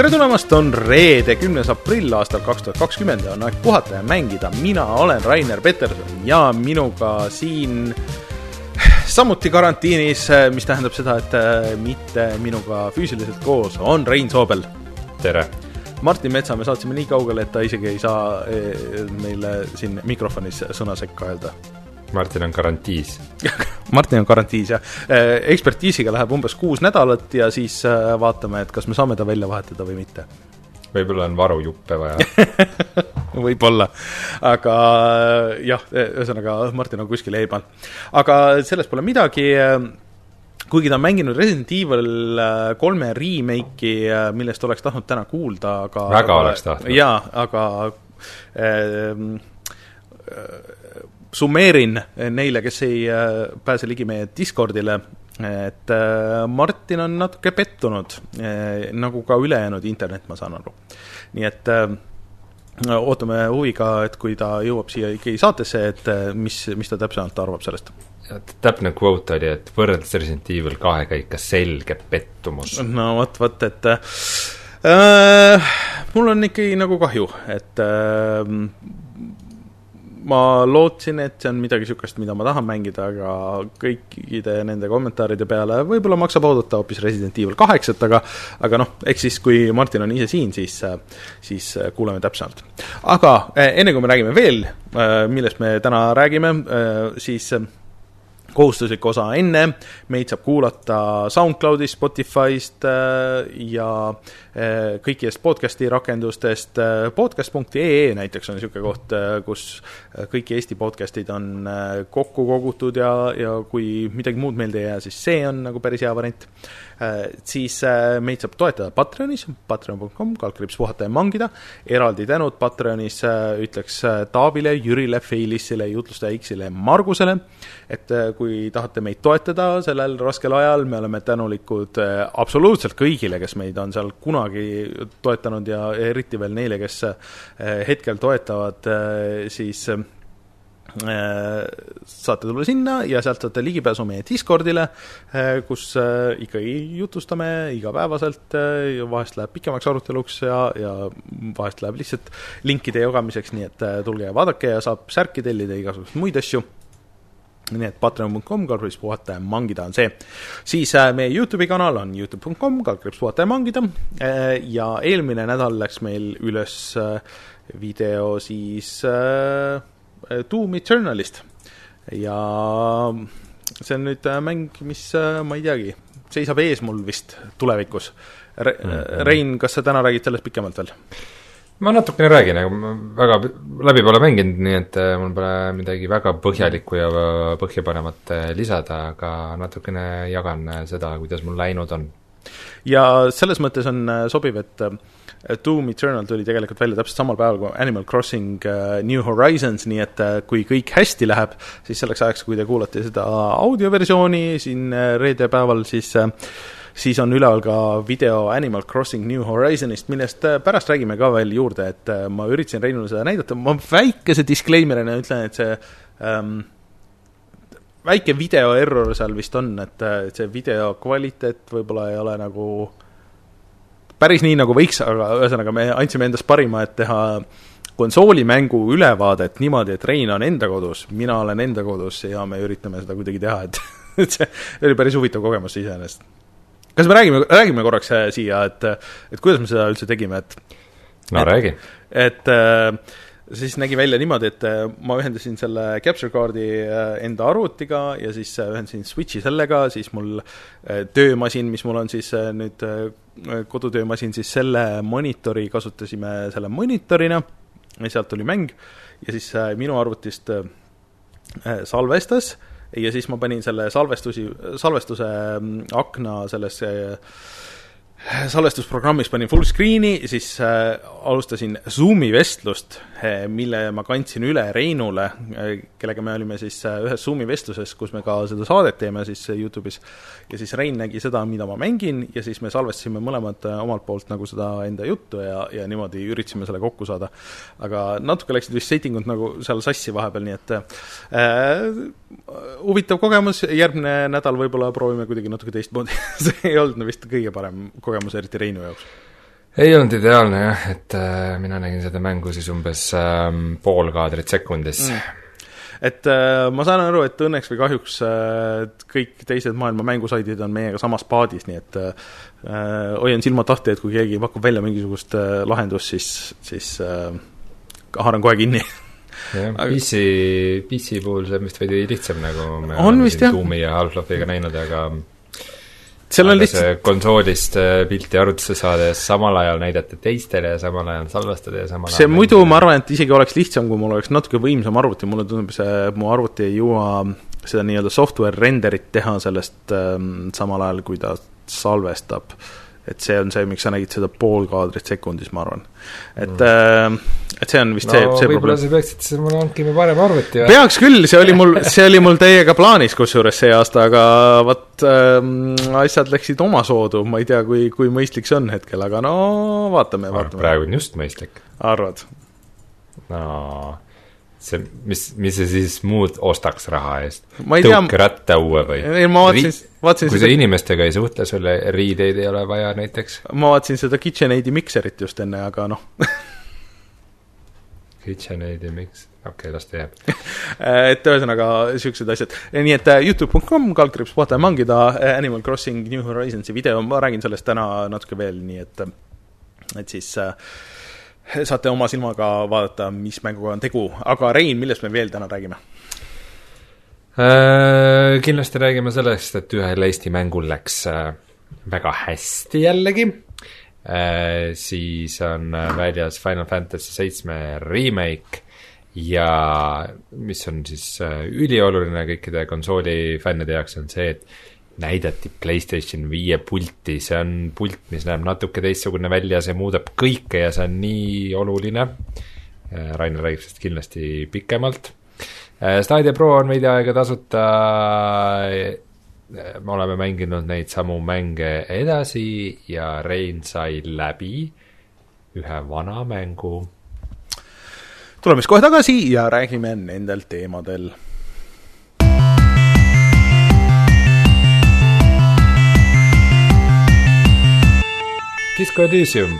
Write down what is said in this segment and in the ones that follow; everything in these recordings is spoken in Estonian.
tere tulemast, on reede, kümnes aprill aastal kaks tuhat kakskümmend ja on aeg puhata ja mängida. mina olen Rainer Peterson ja minuga siin samuti karantiinis, mis tähendab seda, et äh, mitte minuga füüsiliselt koos, on Rein Soobel. tere! Martin Metsa me saatsime nii kaugele, et ta isegi ei saa äh, meile siin mikrofonis sõna sekka öelda Martin on garantiis Martin on garantiis, jah. Äh, ekspertiisiga läheb umbes kuus nädalat ja siis vaatame, et kas me saame ta välja vahetada või mitte. võib-olla on varujuppe vaja võib-olla, aga jah, ühesõnaga Martin on kuskil eemal. aga sellest pole midagi, kuigi ta on mänginud Resident Evil kolme remake'i, millest oleks tahtnud täna kuulda, aga väga oleks tahtnud. jaa, aga äh, summeerin neile, kes ei äh, pääse ligi meie Discordile, et äh, Martin on natuke pettunud äh,, nagu ka ülejäänud internet, ma saan aru. nii et ootame huviga, et kui ta jõuab siia ikkagi saatesse, et mis, mis ta täpsemalt arvab sellest. täpne quote oli, et võrreldes Resident Evil kahega ikka selge pettumus. no vot, vot, et äh, mul on ikkagi nagu kahju, et äh, ma lootsin, et see on midagi niisugust, mida ma tahan mängida, aga kõikide nende kommentaaride peale võib-olla maksab oodata hoopis Resident Evil kaheksat, aga aga noh, eks siis, kui Martin on ise siin, siis, siis kuuleme täpsemalt. aga eh, enne, kui me räägime veel, eh, millest me täna räägime, eh, siis kohustuslik osa enne, meid saab kuulata SoundCloudist, Spotify'st ja kõikidest podcast'i rakendustest, podcast.ee näiteks on niisugune koht, kus kõik Eesti podcast'id on kokku kogutud ja, ja kui midagi muud meelde ei jää, siis see on nagu päris hea variant. Siis meid saab toetada Patreonis, patreon.com, kaldkriips puhata ja mangida, eraldi tänud Patreonis ütleks Taavile, Jürile, Feilissile, jutlustaja X-ile ja Margusele, et kui tahate meid toetada sellel raskel ajal, me oleme tänulikud absoluutselt kõigile, kes meid on seal kunagi toetanud ja eriti veel neile, kes hetkel toetavad, siis saate tulla sinna ja sealt saate ligipääsu meie Discordile, kus ikkagi jutustame igapäevaselt vahest läheb pikemaks aruteluks ja, ja vahest läheb lihtsalt linkide jagamiseks, nii et tulge ja vaadake ja saab särki tellida, igasuguseid muid asju nii et patreon.com, kaldkriips puhata ja mangida on see. siis äh, meie Youtube'i kanal on Youtube.com, kaldkriips puhata ja mangida äh, ja eelmine nädal läks meil üles äh, video siis äh, Doom Eternalist ja see on nüüd äh, mäng, mis äh, ma ei teagi, seisab ees mul vist tulevikus Re. Mm -hmm. Rein, kas sa täna räägid sellest pikemalt veel? ma natukene räägin, aga ma väga läbi pole mänginud, nii et äh, mul pole midagi väga põhjalikku ja põhjapanevat äh, lisada, aga natukene jagan äh, seda, kuidas mul läinud on. ja selles mõttes on sobiv, et Doom Eternal tuli tegelikult välja täpselt samal päeval kui Animal Crossing New Horizons, nii et kui kõik hästi läheb, siis selleks ajaks, kui te kuulate seda audioversiooni siin reedepäeval, siis äh, siis on üleval ka video Animal Crossing New Horizonist, millest äh, pärast räägime ka veel juurde, et äh, ma üritasin Reinule seda näidata, ma väikese disclaimer'ina ütlen, et see ähm, väike video error seal vist on, et, äh, see video kvaliteet võib-olla ei ole nagu päris nii, nagu võiks, aga ühesõnaga me andsime endast parima, et teha konsoolimängu ülevaadet niimoodi, et Rein on enda kodus, mina olen enda kodus ja me üritame seda kuidagi teha, et et see oli päris huvitav kogemus iseenesest kas me räägime, räägime korraks äh, siia, et, et kuidas me seda üldse tegime, et no et, räägi. et äh, siis nägi välja niimoodi, et äh, ma ühendasin selle capture card'i enda arvutiga ja siis ühendasin Switch'i sellega, siis mul töömasin, mis mul on siis nüüd kodutöömasin, siis selle monitori kasutasime selle monitorina sealt tuli mäng ja siis minu arvutist salvestas ja siis ma panin selle salvestusi, salvestuse mm, akna sellesse salvestusprogrammis panin full screen'i, siis äh, alustasin Zoomi vestlust. äh,, mille ma kandsin üle Reinule äh,, kellega me olime siis äh, ühes Zoomi vestluses, kus me ka seda saadet teeme siis Youtube'is. ja siis Rein nägi seda, mida ma mängin ja siis me salvestasime mõlemad omalt poolt nagu seda enda juttu ja, ja niimoodi üritasime selle kokku saada. aga natuke läksid vist settingud nagu seal sassi vahepeal, nii et äh, huvitav kogemus, järgmine nädal võib-olla proovime kuidagi natuke teistmoodi see ei olnud vist kõige parem kogemus, eriti Reinu jaoks. Ei olnud ideaalne jah, et äh, mina nägin seda mängu siis umbes äh, pool kaadrit sekundis. Mm. Et äh, ma saan aru, et õnneks või kahjuks äh, kõik teised maailma mängusaidid on meiega samas paadis, nii et äh, hoian silmad lahti, et kui keegi pakub välja mingisugust äh, lahendust, siis, siis äh, haaran kohe kinni. Jah, PC, PC puhul see on vist veidi lihtsam, nagu me on oleme siin Doomi ja Half-Life'iga näinud, aga seal on lihtsalt konsoolist äh, pilti arvutisse saada ja samal ajal näidata teistele ja samal ajal salvestada ja samal see muidu, ma arvan, et isegi oleks lihtsam, kui mul oleks natuke võimsam arvuti, mulle tundub, see, mu arvuti ei jõua seda nii-öelda software renderit teha sellest ähm, samal ajal, kui ta salvestab et see on see, miks sa nägid seda pool kaadrit sekundis, ma arvan. et mm., et see on vist no, see, see võib-olla sa peaksid siis mulle hankima parema arvuti peaks küll, see oli mul, see oli mul täiega plaanis kusjuures see aasta, aga vot ähm, asjad läksid omasoodu, ma ei tea, kui, kui mõistlik see on hetkel, aga no vaatame, vaatame. praegu on just mõistlik. arvad? no see, mis, mis sa siis muud ostaks raha eest? tõukeratta uue või? ei, ma vaatasin, vaatasin kui seda... sa inimestega ei suhtle, sulle riideid ei ole vaja näiteks? ma vaatasin seda KitchenAidi mikserit just enne, aga noh KitchenAidi miks, okei okay,, las ta jääb et ühesõnaga, niisugused asjad. nii et äh, Youtube.com, kaldkriips puhata ja mangida, äh, Animal Crossing New Horizonsi video, ma räägin sellest täna natuke veel, nii et et siis äh, saate oma silmaga vaadata, mis mänguga on tegu, aga Rein, millest me veel täna räägime äh,? Kindlasti räägime sellest, et ühel Eesti mängul läks äh, väga hästi jällegi äh,. siis on väljas Final Fantasy seitsme remake ja mis on siis ülioluline kõikide konsoolifännide jaoks, on see, et näidati Playstation viie pulti, see on pult, mis näeb natuke teistsugune välja, see muudab kõike ja see on nii oluline. Äh, Rainer räägib sellest kindlasti pikemalt. Äh, Stadia Pro on veidi aega tasuta. Äh, me oleme mänginud neid samu mänge edasi ja Rein sai läbi ühe vana mängu. tuleme siis kohe tagasi ja räägime nendel teemadel Disco Elysium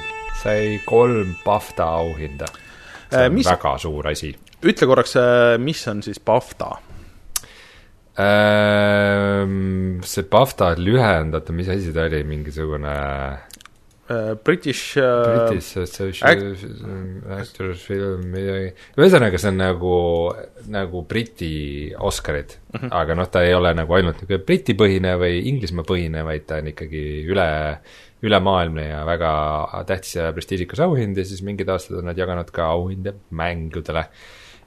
sai kolm BAFTA auhinda. see äh, on mis, väga suur asi. ütle korraks, äh, mis on siis BAFTA? Ähm, see BAFTA lühend, oota, mis asi ta oli, mingisugune uh, British uh, British Association Actors Film, midagi, ühesõnaga see on nagu, nagu Briti Oscarid mhm. -huh. aga noh, ta ei ole nagu ainult niisugune Briti-põhine või Inglismaa põhine, vaid ta on ikkagi üle ülemaailmne ja väga tähtis ja prestiižikas auhind ja siis mingid aastad on nad jaganud ka auhinde mängudele.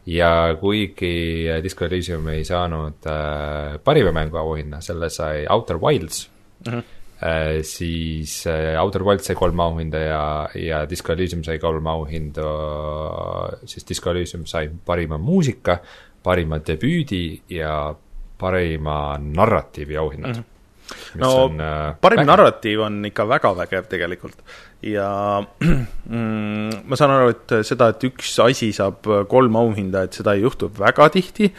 ja kuigi Disco Elysium ei saanud äh, parima mängu auhinna, selle sai Outer Wilds mm, -hmm. äh, siis äh, Outer Wilds sai kolm auhinda ja, ja Disco Elysium sai kolm auhinda, siis Disco Elysium sai parima muusika, parima debüüdi ja parima narratiivi auhinnad mm. -hmm no on, äh, parim vägev. narratiiv on ikka väga vägev tegelikult ja mm, ma saan aru, et seda, et üks asi saab kolm auhinda, et seda ei juhtu väga tihti.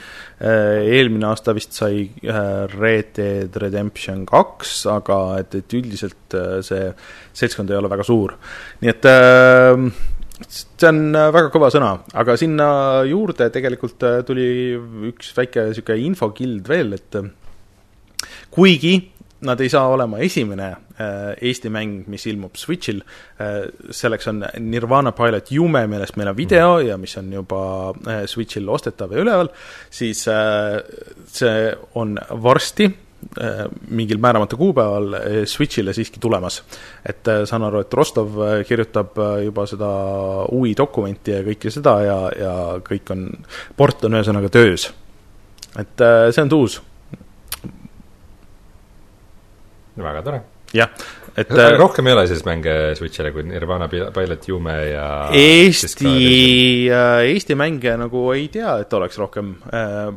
Äh, eelmine aasta vist sai äh, Red Dead Redemption kaks, aga et, et üldiselt äh, see seltskond ei ole väga suur. nii et see on väga kõva sõna, aga sinna juurde tegelikult tuli üks väike niisugune infokild veel, et kuigi nad ei saa olema esimene äh, Eesti mäng, mis ilmub Switch'il äh,, selleks on Nirvana Pilot Jume, millest meil on video mm. ja mis on juba äh, Switch'il ostetav ja üleval, siis see on varsti mingil määramata kuupäeval Switch'ile siiski tulemas. et saan aru, et Rostov kirjutab juba seda UI dokumenti ja kõike seda ja, ja kõik on, port on ühesõnaga töös. et see on tuus väga tore. jah, et äh, rohkem ei ole siis mänge Switch'ile kui Nirvana Pilot Jume ja Eesti, äh, Eesti mänge nagu ei tea, et oleks rohkem äh,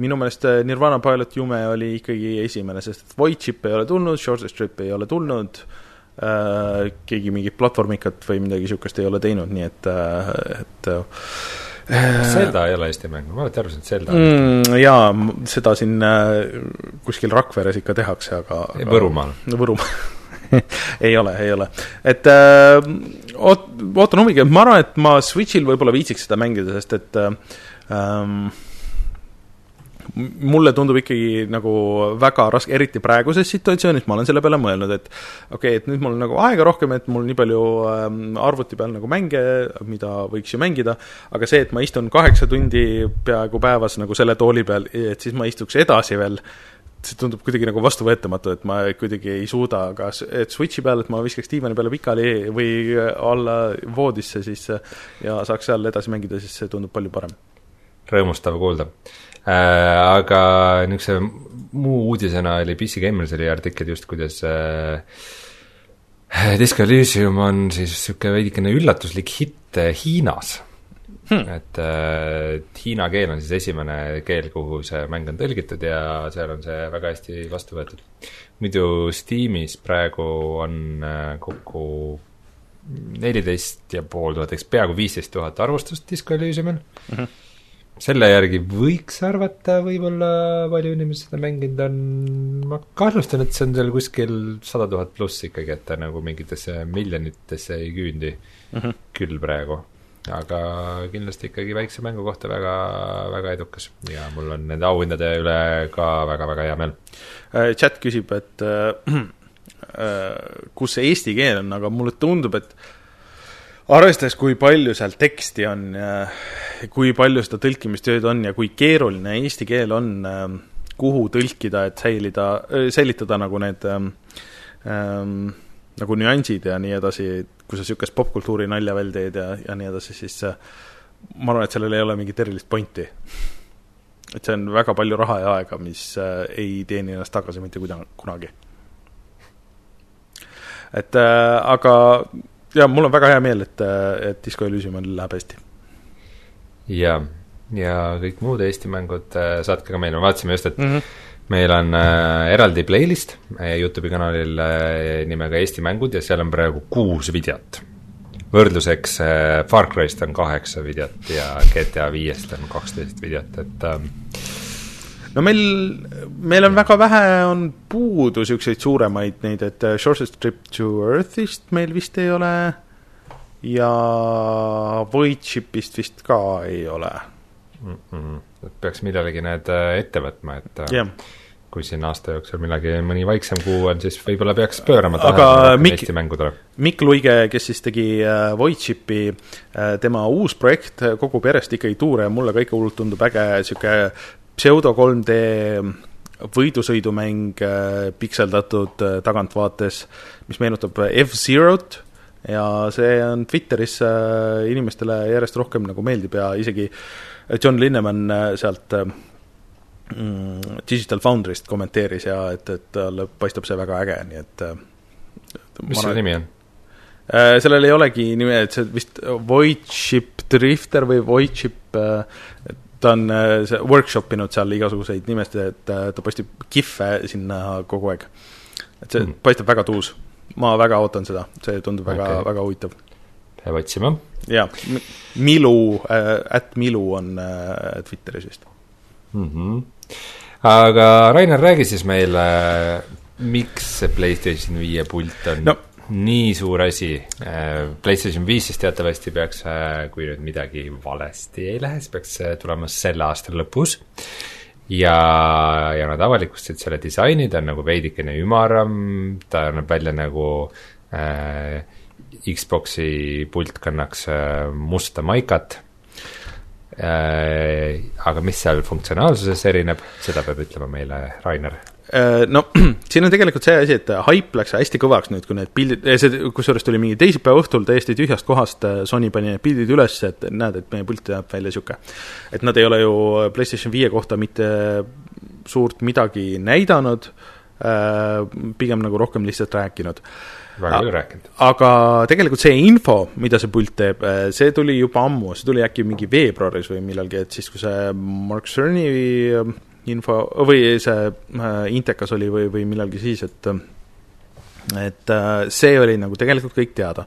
minu meelest Nirvana Pilot Jume oli ikkagi esimene, sest Void Chip ei ole tulnud, Shortest Trip ei ole tulnud äh,, keegi mingit platvormikat või midagi niisugust ei ole teinud, nii et, et Zelda ei ole Eesti mäng, ma alati arvasin, et Zelda mm, jaa, seda siin äh, kuskil Rakveres ikka tehakse, aga Võrumaal. Võrumaal ei ole, ei ole. et äh, oot-, ootan huviga, ma arvan, et ma Switch'il võib-olla viitsiks seda mängida, sest et äh, ähm, mulle tundub ikkagi nagu väga raske, eriti praeguses situatsioonis, ma olen selle peale mõelnud, et okei okay,, et nüüd mul nagu aega rohkem, et mul nii palju ähm, arvuti peal nagu mänge, mida võiks ju mängida, aga see, et ma istun kaheksa tundi peaaegu päevas nagu selle tooli peal, et siis ma istuks edasi veel, see tundub kuidagi nagu vastuvõetamatu, et ma kuidagi ei suuda, kas, et Switchi peal, et ma viskaks diivani peale pikali või alla voodisse siis ja saaks seal edasi mängida, siis see tundub palju parem. rõõmustav kuulda aga niisuguse muu uudisena oli PC Gameris oli artikkel just, kuidas äh, Disco Elysium on siis niisugune veidikene üllatuslik hitt äh, Hiinas hmm.. et äh, hiina keel on siis esimene keel, kuhu see mäng on tõlgitud ja seal on see väga hästi vastu võetud. muidu Steamis praegu on äh, kokku neliteist ja pool tuhat, eks peaaegu viisteist tuhat arvustust Disco Elysiumil mm. -hmm selle järgi võiks arvata, võib-olla palju inimesi seda mänginud on, ma kahtlustan, et see on seal kuskil sada tuhat pluss ikkagi, et ta nagu mingitesse miljonitesse ei küündi mm -hmm. küll praegu. aga kindlasti ikkagi väikse mängu kohta väga, väga edukas ja mul on nende auhindade üle ka väga-väga hea meel. Äh, chat küsib, et äh, äh, kus see eesti keel on, aga mulle tundub, et arvestades, kui palju seal teksti on ja kui palju seda tõlkimistööd on ja kui keeruline eesti keel on, ähm, kuhu tõlkida, et säilida, äh, säilitada nagu need ähm, ähm, nagu nüansid ja nii edasi, kui sa niisugust popkultuuri nalja veel teed ja, ja nii edasi, siis äh, ma arvan, et sellel ei ole mingit erilist pointi. et see on väga palju raha ja aega, mis äh, ei teeni ennast tagasi mitte kuidagi, kunagi. et äh, aga ja mul on väga hea meel, et, et Disco Elysiumil läheb hästi. ja, ja kõik muud Eesti mängud äh, saatke ka meile, me vaatasime just, et mm -hmm. meil on äh, eraldi playlist Youtube'i kanalil äh, nimega Eesti mängud ja seal on praegu kuus videot. võrdluseks äh, Far Cry'st on kaheksa videot ja GTA viiest on kaksteist videot, et äh, no meil, meil on väga vähe, on puudu niisuguseid suuremaid neid, et äh, Shortest Trip to Earthist meil vist ei ole ja Voidshipist vist ka ei ole mm. -mm. et peaks millalegi need äh, ette võtma, et yeah. Äh, kui siin aasta jooksul millalgi mõni vaiksem kuu on, siis võib-olla peaks pöörama tähelepanu Mik, Eesti mängudele. Mikk Luige, kes siis tegi Voidshipi tema uus projekt kogub järjest ikkagi tuure ja mulle ka ikka hullult tundub äge, niisugune pseudo 3D võidusõidumäng äh, pikseldatud äh, tagantvaates, mis meenutab F-Zero't ja see on Twitteris äh, inimestele järjest rohkem nagu meeldib ja isegi John Linneman sealt mm, Digital Foundry'st kommenteeris ja et, et talle paistab see väga äge, nii et mis selle nimi on? sellel ei olegi nime, et see vist Voidship Drifter või Voidship, et ta on äh, workshop inud seal igasuguseid nimesid, et äh, ta postib kihve sinna kogu aeg. et see mm. paistab väga tuus. ma väga ootan seda, see tundub väga okay., väga huvitav. peab otsima. jaa, Milu äh,, at Milu on äh, Twitteris vist mm. -hmm. aga Rainer, räägi siis meile, miks see PlayStation viie pult on no nii suur asi, äh, PlayStation viis siis teatavasti peaks, äh, kui nüüd midagi valesti ei lähe, siis peaks tulema selle aasta lõpus. ja, ja nad avalikustasid selle disaini, ta on nagu veidikene ümaram, ta näeb välja nagu äh, Xbox'i pult kannaks äh, musta maikat äh,. Aga mis seal funktsionaalsuses erineb, seda peab ütlema meile Rainer Äh, no siin on tegelikult see asi, et haip läks hästi kõvaks nüüd, kui need pildid, see kusjuures tuli mingi teisipäeva õhtul täiesti tühjast kohast, äh, Sony pani need pildid üles, et näed, et meie pult näeb välja niisugune. et nad ei ole ju PlayStation viie kohta mitte suurt midagi näidanud, äh, pigem nagu rohkem lihtsalt rääkinud väga palju rääkinud. aga tegelikult see info, mida see pult teeb, see tuli juba ammu, see tuli äkki mingi veebruaris või millalgi, et siis, kui see Mark Cerny info või see äh, Intekas oli või, või millalgi siis, et et äh, see oli nagu tegelikult kõik teada.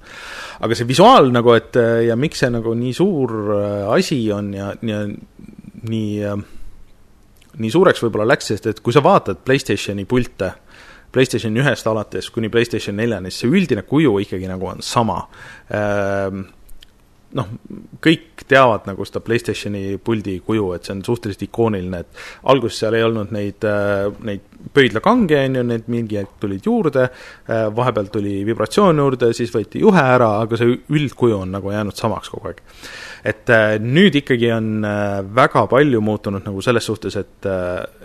aga see visuaal nagu, et äh, ja miks see nagu nii suur äh, asi on ja, ja nii äh,, nii suureks võib-olla läks, sest et kui sa vaatad PlayStationi pilte PlayStation ühest alates kuni PlayStation neljani, siis see üldine kuju ikkagi nagu on sama ehm, noh, kõik teavad nagu seda PlayStationi puldi kuju, et see on suhteliselt ikooniline, et alguses seal ei olnud neid, äh, neid pöidlakange, on ju, need mingi hetk tulid juurde, äh, vahepeal tuli vibratsioon juurde, siis võeti juhe ära, aga see üldkuju on nagu jäänud samaks kogu aeg. Et äh, nüüd ikkagi on väga palju muutunud nagu selles suhtes, et,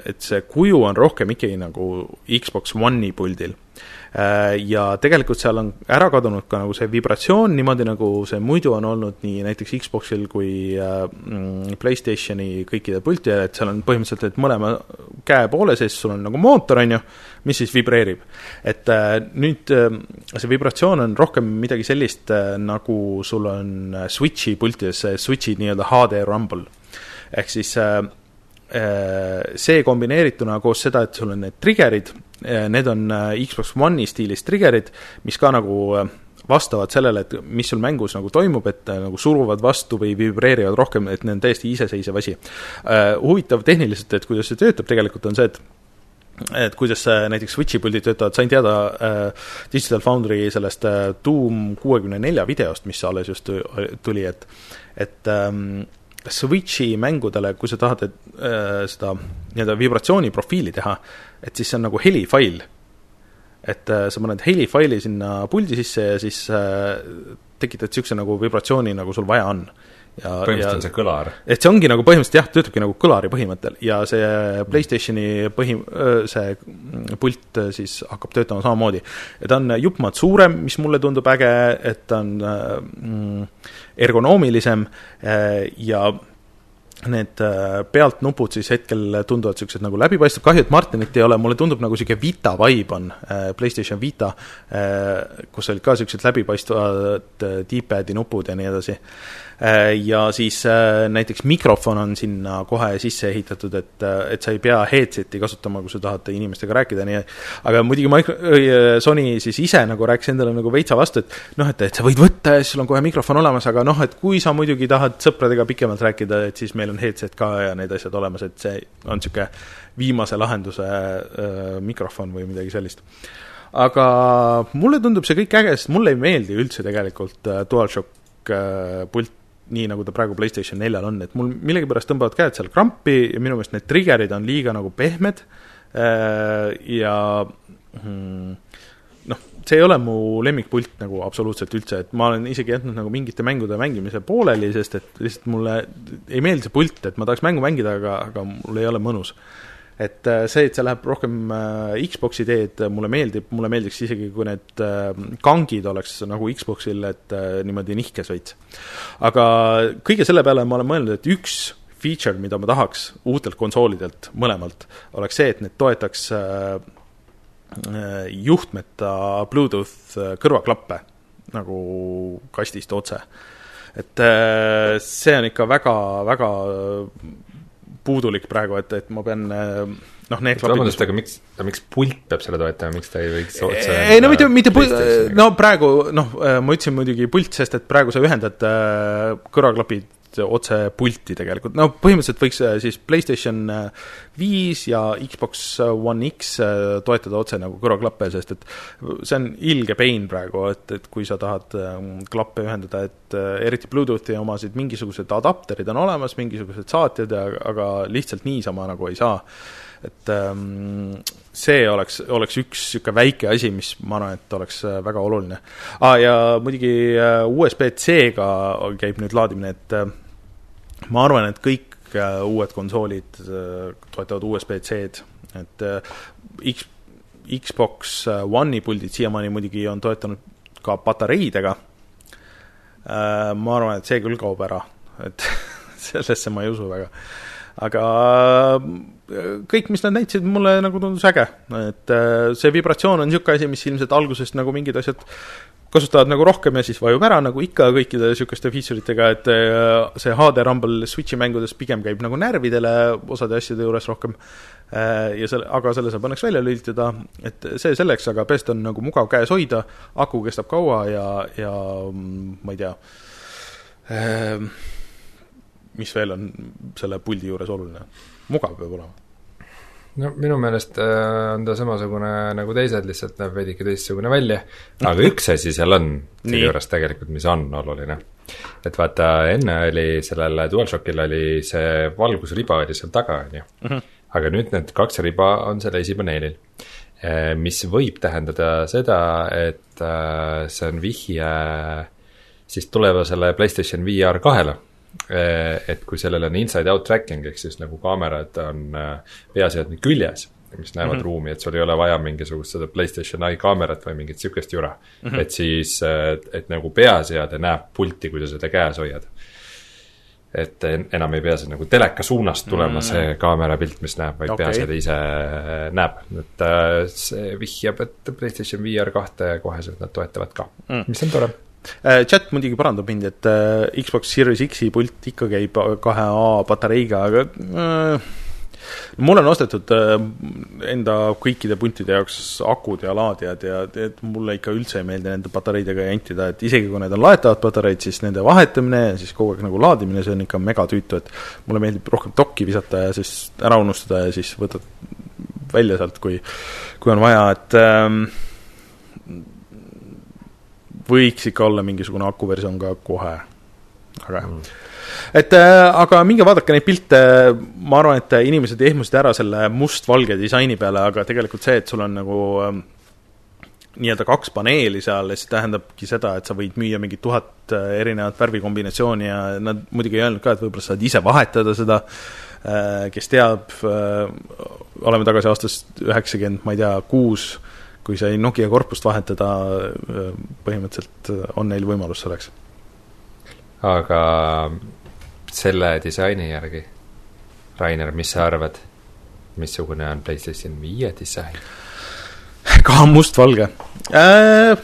et see kuju on rohkem ikkagi nagu Xbox One'i puldil. Äh, ja tegelikult seal on ära kadunud ka nagu see vibratsioon, niimoodi nagu see muidu on olnud nii näiteks Xboxil kui äh, mm, Playstationi kõikide pultidel, et seal on põhimõtteliselt, et mõlema käe poole sees sul on nagu mootor, on ju, mis siis vibreerib. et äh, nüüd see vibratsioon on rohkem midagi sellist, nagu sul on Switchi pultides, see Switchi nii-öelda HD Rumble. ehk siis see kombineerituna koos seda, et sul on need trigger'id, need on eh, Xbox One'i stiilis trigger'id, mis ka nagu eh, vastavad sellele, et mis sul mängus nagu toimub, et nagu suruvad vastu või vibreerivad rohkem, et need on täiesti iseseisev asi. huvitav tehniliselt, et kuidas see töötab tegelikult, on see, et et kuidas näiteks Switchi puldid töötavad, sain teada äh, Digital Foundry sellest äh, Doom kuuekümne nelja videost, mis alles just tuli, et et ähm, Switchi mängudele, kui sa tahad et, äh, seda nii-öelda vibratsiooniprofiili teha, et siis see on nagu helifail. et äh, sa paned helifaili sinna puldi sisse ja siis äh, tekitad niisuguse nagu vibratsiooni, nagu sul vaja on. Ja, põhimõtteliselt on see kõlar? et see ongi nagu põhimõtteliselt jah, töötabki nagu kõlari põhimõttel ja see PlayStationi põhi, see pult siis hakkab töötama samamoodi. ja ta on jupp maad suurem, mis mulle tundub äge, et ta on mm, ergonoomilisem ja need äh, pealt nupud siis hetkel tunduvad niisugused nagu läbipaistvad, kahju, et Martinit ei ole, mulle tundub nagu niisugune Vita vibe on, äh, PlayStation Vita, äh, kus olid ka niisugused läbipaistvad D-pad'i nupud ja nii edasi. Äh, ja siis äh, näiteks mikrofon on sinna kohe sisse ehitatud, et, äh, et sa ei pea headset'i kasutama, kui sa tahad inimestega rääkida, nii aga muidugi Micro-, Sony siis ise nagu rääkis endale nagu veitsa vastu, et noh, et, et sa võid võtta ja siis sul on kohe mikrofon olemas, aga noh, et kui sa muidugi tahad sõpradega pikemalt rääkida, et siis meil on headset ka ja need asjad olemas, et see on niisugune viimase lahenduse äh, mikrofon või midagi sellist. Aga mulle tundub see kõik äge, sest mulle ei meeldi üldse tegelikult DualShock pult nii nagu ta praegu PlayStation neljal on, et mul millegipärast tõmbavad käed seal krampi ja minu meelest need trigger'id on liiga nagu pehmed. Äh, ja hmm, noh, see ei ole mu lemmikpult nagu absoluutselt üldse, et ma olen isegi jätnud nagu mingite mängude mängimise pooleli, sest et lihtsalt mulle ei meeldi see pult, et ma tahaks mängu mängida, aga, aga mul ei ole mõnus et äh, see, et see läheb rohkem äh, Xbox'i teed, mulle meeldib, mulle meeldiks isegi, kui need äh, kangid oleks nagu Xbox'il, et niimoodi nihkes veits. aga kõige selle peale ma olen mõelnud, et üks feature, mida ma tahaks uutelt konsoolidelt, mõlemalt, oleks see, et need toetaks juhtmeta Bluetooth kõrvaklappe nagu kastist otse. et see on ikka väga, väga puudulik praegu, et, et ma pean noh, need klapid vabandust, aga miks, miks pult peab selle toetama, miks ta ei võiks otse ei no mitte, mitte pult, no praegu noh, ma ütlesin muidugi pult, sest et praegu sa ühendad äh, kõrvaklapid otse pulti tegelikult, no põhimõtteliselt võiks äh, siis PlayStation äh, viis ja Xbox One X toetada otse nagu kõrvaklappe, sest et see on ilge pain praegu, et, et kui sa tahad klappe ühendada, et eriti Bluetoothi omasid, mingisugused adapterid on olemas, mingisugused saatjad, aga lihtsalt niisama nagu ei saa et ähm, see oleks, oleks üks niisugune väike asi, mis ma arvan, et oleks äh, väga oluline ah,. ja muidugi äh, USB-C-ga käib nüüd laadimine, et äh, ma arvan, et kõik uued konsoolid toetavad USB-C-d, et X, Xbox One'i puldid siiamaani muidugi on toetanud ka patareidega, ma arvan, et see küll kaob ära, et sellesse ma ei usu väga. Aga äh, kõik, mis nad näitasid, mulle nagu tundus äge, et äh, see vibratsioon on niisugune asi, mis ilmselt algusest nagu mingid asjad kasutavad nagu rohkem ja siis vajub ära, nagu ikka kõikide niisuguste feature itega, et äh, see HD Rumble Switchi mängudes pigem käib nagu närvidele osade asjade juures rohkem, ja selle, aga selle saab õnneks välja lülitada, et see selleks, aga best on nagu mugav käes hoida, aku kestab kaua ja, ja mm, ma ei tea äh,, mis veel on selle puldi juures oluline? mugav peab olema. No minu meelest äh, on ta samasugune nagu teised, lihtsalt näeb veidike teistsugune välja, aga üks asi seal on selle juures tegelikult, mis on oluline. et vaata, enne oli sellel DualShockil oli see valgusriba oli seal taga, on ju. Mhm. aga nüüd need kaks riba on seal esipaneelil. Äh, mis võib tähendada seda, et äh, see on vihje siis tulevasele PlayStation VR kahele et kui sellel on inside-out tracking ehk siis nagu kaamerad on eh, peaseadme küljes, mis näevad mm -hmm. ruumi, et sul ei ole vaja mingisugust seda Playstation Eye kaamerat või mingit sihukest jura mm. -hmm. et siis, et, et nagu peaseade näeb pulti, kui sa seda käes hoiad. et enam ei pea see nagu teleka suunast tulema mm, see kaamera pilt, mis näeb, vaid okay. peaseade ise näeb. et see vihjab, et PlayStation VR kahte koheselt nad toetavad ka mm, mis on tore chat muidugi parandab mind, et äh, Xbox Series X-i pult ikka käib kahe A patareiga, aga äh, mul on ostetud äh, enda kõikide puntide jaoks akud ja laadijad ja et mulle ikka üldse ei meeldi nende patareidega jantida, et isegi kui need on laetavad patareid, siis nende vahetamine ja siis kogu aeg nagu laadimine, see on ikka megatüütu, et mulle meeldib rohkem dokki visata ja siis ära unustada ja siis võtad välja sealt, kui, kui on vaja, et ähm, võiks ikka olla mingisugune akuversioon ka kohe, aga jah. Mm. et äh, aga minge vaadake neid pilte, ma arvan, et inimesed ehmusid ära selle mustvalge disaini peale, aga tegelikult see, et sul on nagu äh, nii-öelda kaks paneeli seal ja see tähendabki seda, et sa võid müüa mingit tuhat äh, erinevat värvikombinatsiooni ja nad muidugi ei öelnud ka, et võib-olla saad ise vahetada seda äh,, kes teab äh,, oleme tagasi aastast üheksakümmend, ma ei tea, kuus äh,, kui sai Nokia korpust vahetada, põhimõtteliselt on neil võimalus selleks. aga selle disaini järgi, Rainer, mis sa arvad, missugune on PlayStation viie disain? ka mustvalge äh,.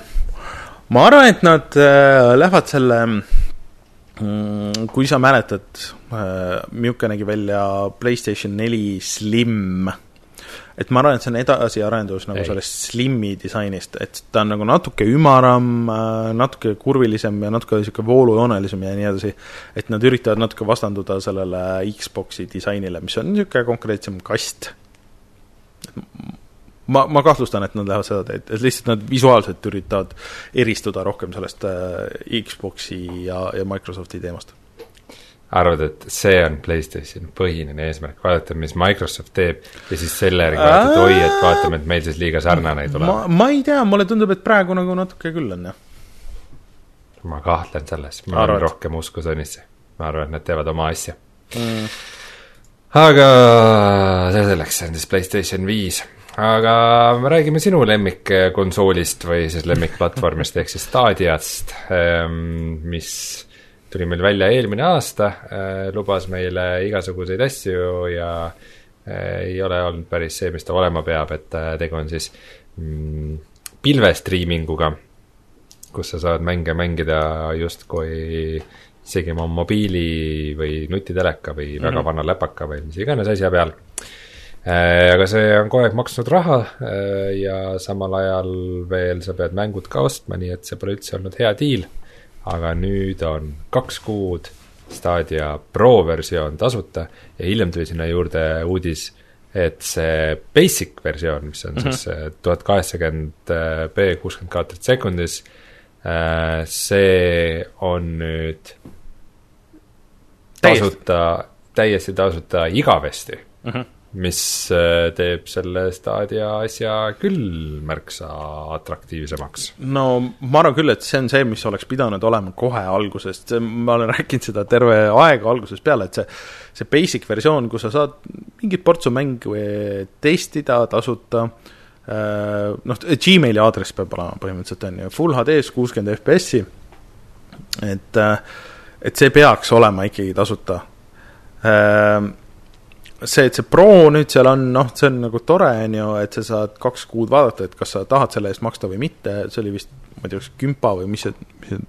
ma arvan, et nad äh, lähevad selle mm, kui sa mäletad äh,, milline nägi välja PlayStation neli Slim et ma arvan, et see on edasiarendus nagu Ei. sellest Slimi disainist, et ta on nagu natuke ümaram, äh, natuke kurvilisem ja natuke niisugune voolujoonelisem ja nii edasi. et nad üritavad natuke vastanduda sellele Xbox'i disainile, mis on niisugune konkreetsem kast. ma, ma kahtlustan, et nad lähevad seda teed, et lihtsalt nad visuaalselt üritavad eristuda rohkem sellest äh, Xbox'i ja, ja Microsofti teemast arvad, et see on Playstationi põhiline eesmärk, vaadata, mis Microsoft teeb ja siis selle järgi vaadata, et oi, et vaatame, et meil siis liiga sarnane ei tule. ma, ma ei tea, mulle tundub, et praegu nagu natuke küll on, jah. ma kahtlen selles, ma olen rohkem usku Sonysse. ma arvan, et nad teevad oma asja. Mm.. aga see selleks, see on siis Playstation viis. Aga me räägime sinu lemmikkonsoolist või siis lemmikplatvormist ehk siis Stadiast, ehm, mis tuli meil välja eelmine aasta, äh, lubas meile igasuguseid asju ja äh, ei ole olnud päris see, mis ta olema peab, et äh, tegu on siis mm, pilvestriiminguga, kus sa saad mänge mängida justkui isegi oma mobiili või nutiteleka või mm -hmm. väga vana läpaka või mis iganes asja peal. aga see on kogu aeg maksnud raha ja samal ajal veel sa pead mängud ka ostma, nii et see pole üldse olnud hea diil aga nüüd on kaks kuud Stadia Pro versioon tasuta ja hiljem tuli sinna juurde uudis, et see basic versioon, mis on mm -hmm. siis tuhat kaheksakümmend B kuuskümmend kaadrit sekundis, äh, see on nüüd tasuta, täiesti tasuta igavesti mm. -hmm mis äh, teeb selle Stadia asja küll märksa atraktiivsemaks. no ma arvan küll, et see on see, mis oleks pidanud olema kohe algusest, ma olen rääkinud seda terve aeg algusest peale, et see see basic versioon, kus sa saad mingit portsu mänge testida tasuta, äh, noh, Gmaili aadress peab olema põhimõtteliselt, on ju, full HD-s kuuskümmend FPS-i, et äh, et see peaks olema ikkagi tasuta see, et see Pro nüüd seal on, noh, see on nagu tore, on ju, et sa saad kaks kuud vaadata, et kas sa tahad selle eest maksta või mitte, see oli vist, ma ei tea, kas kümpa või mis see, mis see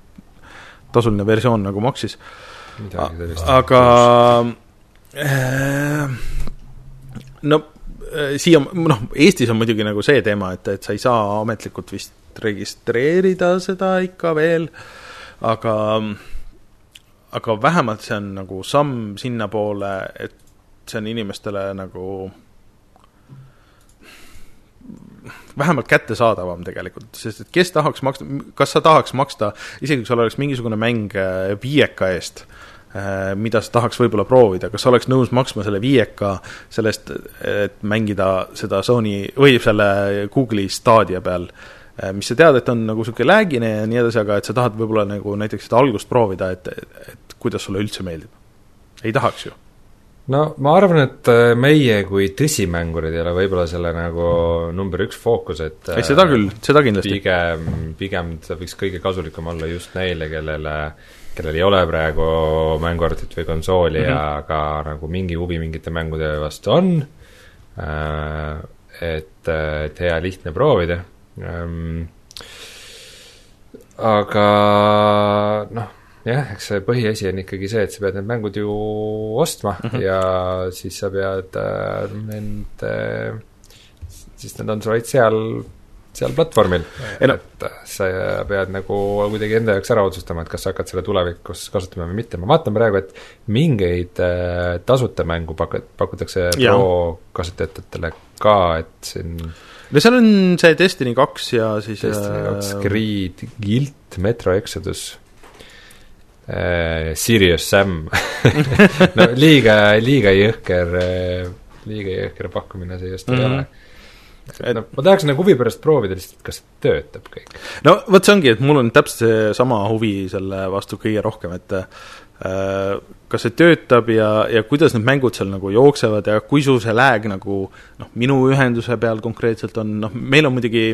tasuline versioon nagu maksis. aga äh, no äh, siia, noh, Eestis on muidugi nagu see teema, et, et sa ei saa ametlikult vist registreerida seda ikka veel, aga aga vähemalt see on nagu samm sinnapoole, et see on inimestele nagu vähemalt kättesaadavam tegelikult, sest et kes tahaks maksta, kas sa tahaks maksta, isegi kui sul oleks mingisugune mäng äh, viieka eest, äh, mida sa tahaks võib-olla proovida, kas sa oleks nõus maksma selle viieka sellest, et mängida seda Sony või selle Google'i Stadia peal, äh, mis sa tead, et on nagu niisugune lag'ine ja nii edasi, aga et sa tahad võib-olla nagu näiteks seda algust proovida, et, et kuidas sulle üldse meeldib. ei tahaks ju no ma arvan, et äh, meie kui tõsimängurid ei ole võib-olla selle nagu number üks fookus, et ei, seda küll, seda kindlasti. pigem, pigem ta võiks kõige kasulikum olla just neile, kellele, kellel ei ole praegu mänguarvutit või konsooli mm -hmm. aga nagu mingi huvi mingite mängude vastu on, äh, et, et hea lihtne proovida, ähm, aga noh jah, eks see põhiasi on ikkagi see, et sa pead need mängud ju ostma mm -hmm. ja siis sa pead äh, nende äh,, siis need on sul vaid seal, seal platvormil. No. et äh, sa pead nagu kuidagi enda jaoks ära otsustama, et kas sa hakkad selle tulevikus kasutama või mitte, ma vaatan praegu, et mingeid äh, tasuta mängu pak-, pakutakse pro kasutajatele ka, et siin no seal on see Destiny kaks ja siis Destiny kaks äh,, Grid, Guilt, Metro Exodus äh, Sirius Sam no liiga, liiga jõhker, äh, liiga jõhker pakkumine see just mm -hmm. ei ole et noh, ma tahaks nagu huvi pärast proovida lihtsalt, kas töötab kõik. no vot, see ongi, et mul on täpselt seesama huvi selle vastu kõige rohkem, et äh, kas see töötab ja, ja kuidas need mängud seal nagu jooksevad ja kui sul see lag nagu noh, minu ühenduse peal konkreetselt on, noh, meil on muidugi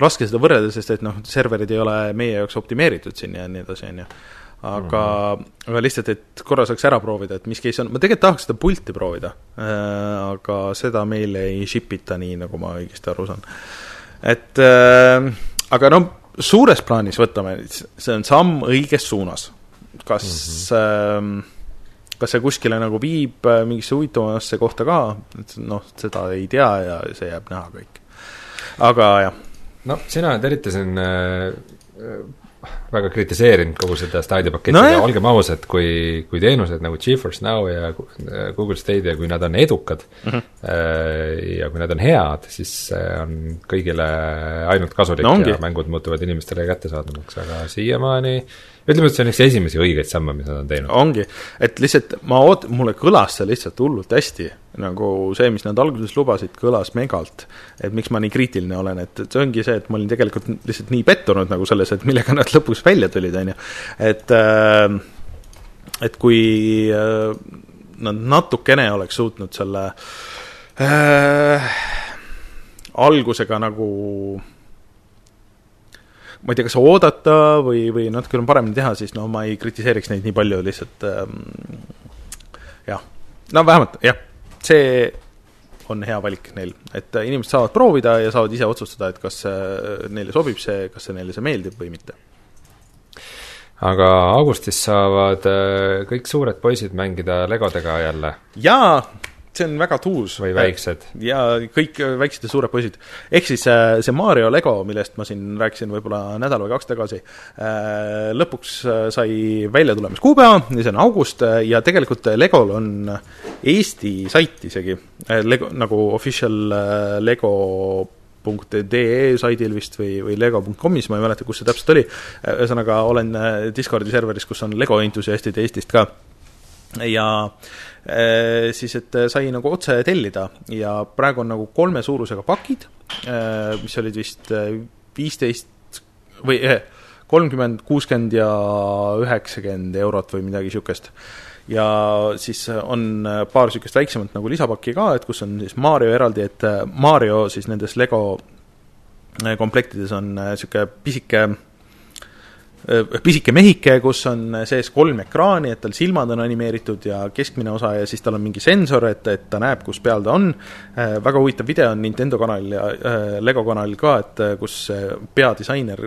raske seda võrrelda, sest et noh, serverid ei ole meie jaoks optimeeritud siin ja nii edasi, on ju aga mm, -hmm. aga lihtsalt, et korra saaks ära proovida, et mis case on, ma tegelikult tahaks seda pulti proovida äh,, aga seda meile ei ship ita, nii nagu ma õigesti aru saan. et äh, aga no suures plaanis võtame, see on samm õiges suunas. kas mm, -hmm. äh, kas see kuskile nagu viib äh, mingisse huvitavamasse kohta ka, et noh, seda ei tea ja see jääb näha kõik. aga jah. no sina oled eriti siin äh, väga kritiseerinud kogu seda Stadia paketti no, ja olgem ausad, kui, kui teenused nagu GeForce Now ja Google Stadia, kui nad on edukad mm -hmm. ja kui nad on head, siis see on kõigile ainult kasulik no, ongi. ja mängud muutuvad inimestele kättesaadavamaks, aga siiamaani ütleme, et see on üks esimesi õigeid samme, mis nad on teinud. ongi, et lihtsalt ma oot-, mulle kõlas see lihtsalt hullult hästi nagu see, mis nad alguses lubasid, kõlas megalt. et miks ma nii kriitiline olen, et, et see ongi see, et ma olin tegelikult lihtsalt nii pettunud nagu selles, et millega nad lõpuks välja tulid, on ju. et äh, et kui äh, nad natukene oleks suutnud selle äh, algusega nagu ma ei tea, kas oodata või, või natukene paremini teha, siis no ma ei kritiseeriks neid nii palju, lihtsalt ähm, jah, no vähemalt jah see on hea valik neil, et inimesed saavad proovida ja saavad ise otsustada, et kas neile sobib see, kas see neile see meeldib või mitte. aga augustis saavad äh, kõik suured poisid mängida legodega jälle? jaa, see on väga tuus. või väiksed. ja kõik väiksed ja suured poisid. ehk siis äh, see Mario Lego, millest ma siin rääkisin võib-olla nädal või kaks tagasi, äh, lõpuks äh, sai väljatulemiskuupäeva ja see on august ja tegelikult Legol on Eesti sait isegi, Lego, nagu official Lego .de saidil vist või, või lego.com'is, ma ei mäleta, kus see täpselt oli, ühesõnaga olen Discordi serveris, kus on Lego entusiastid Eestist ka ja äh, siis, et sai nagu otse tellida ja praegu on nagu kolme suurusega pakid, äh, mis olid vist äh, viisteist või kolmkümmend, kuuskümmend ja üheksakümmend eurot või midagi niisugust. ja siis on paar niisugust väiksemat nagu lisapakki ka, et kus on siis Mario eraldi, et Mario siis nendes Lego komplektides on niisugune pisike Äh, pisike mehike, kus on sees kolm ekraani, et tal silmad on animeeritud ja keskmine osa ja siis tal on mingi sensor, et, et ta näeb, kus peal ta on. Äh, väga huvitav video on Nintendo kanalil ja äh, Lego kanalil ka, et kus peadisainer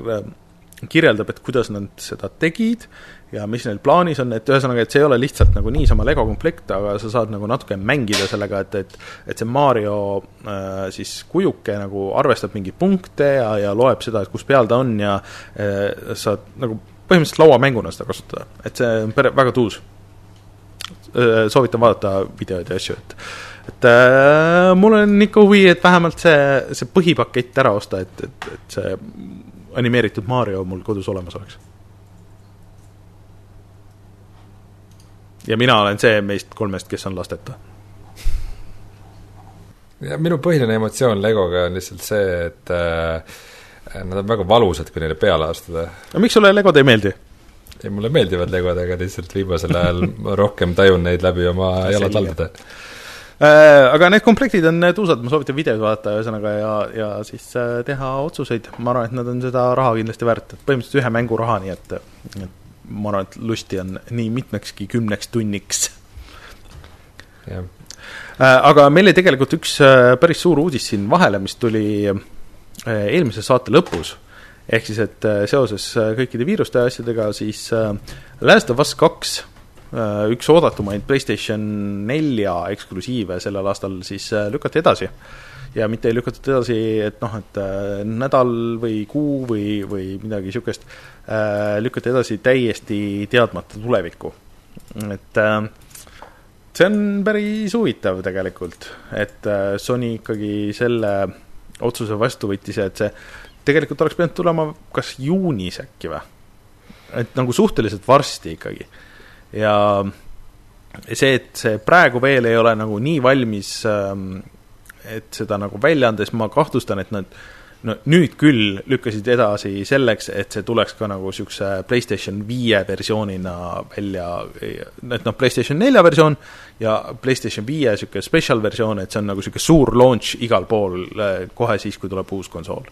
kirjeldab, et kuidas nad seda tegid ja mis neil plaanis on, et ühesõnaga, et see ei ole lihtsalt nagu niisama Lego komplekt, aga sa saad nagu natuke mängida sellega, et, et et see Mario äh, siis kujuke nagu arvestab mingeid punkte ja, ja loeb seda, et kus peal ta on ja äh, saad nagu põhimõtteliselt lauamänguna seda kasutada, et see on pere, väga tuus äh,. soovitan vaadata videoid ja asju, et et äh, mul on ikka huvi, et vähemalt see, see põhipakett ära osta, et, et, et see animeeritud Mario mul kodus olemas oleks. Ja mina olen see meist kolmest, kes on lasteta. ja minu põhiline emotsioon Legoga on lihtsalt see, et äh, nad on väga valusad, kui neile peale astuda. no miks sulle Legod ei meeldi? ei, mulle meeldivad Legod, aga lihtsalt viimasel ajal ma rohkem tajun neid läbi oma jalataldade Äh, aga need komplektid on tuusad, ma soovitan videos vaadata ühesõnaga ja, ja siis äh, teha otsuseid, ma arvan, et nad on seda raha kindlasti väärt, et põhimõtteliselt ühe mängu raha, nii et, et ma arvan, et lusti on nii mitmekski kümneks tunniks. jah. Äh, aga meil jäi tegelikult üks päris suur uudis siin vahele, mis tuli eelmise saate lõpus, ehk siis, et seoses kõikide viiruste ja asjadega, siis Last of Us kaks Äh, üks oodatumaid PlayStation nelja eksklusiive sellel aastal siis äh, lükati edasi. Ja mitte ei lükatud edasi, et noh, et äh, nädal või kuu või, või midagi niisugust, lükati edasi täiesti teadmata tulevikku. et see on päris huvitav tegelikult, et Sony ikkagi selle otsuse vastu võttis ja et see tegelikult oleks pidanud tulema kas juunis äkki või? et nagu suhteliselt varsti ikkagi ja see, et see praegu veel ei ole nagu nii valmis, ähm, et seda nagu välja anda, siis ma kahtlustan, et nad no nüüd küll lükkasid edasi selleks, et see tuleks ka nagu niisuguse PlayStation viie versioonina välja, et noh, PlayStation nelja versioon ja PlayStation viie niisugune special versioon, et see on nagu niisugune suur launch igal pool äh, kohe siis, kui tuleb uus konsool.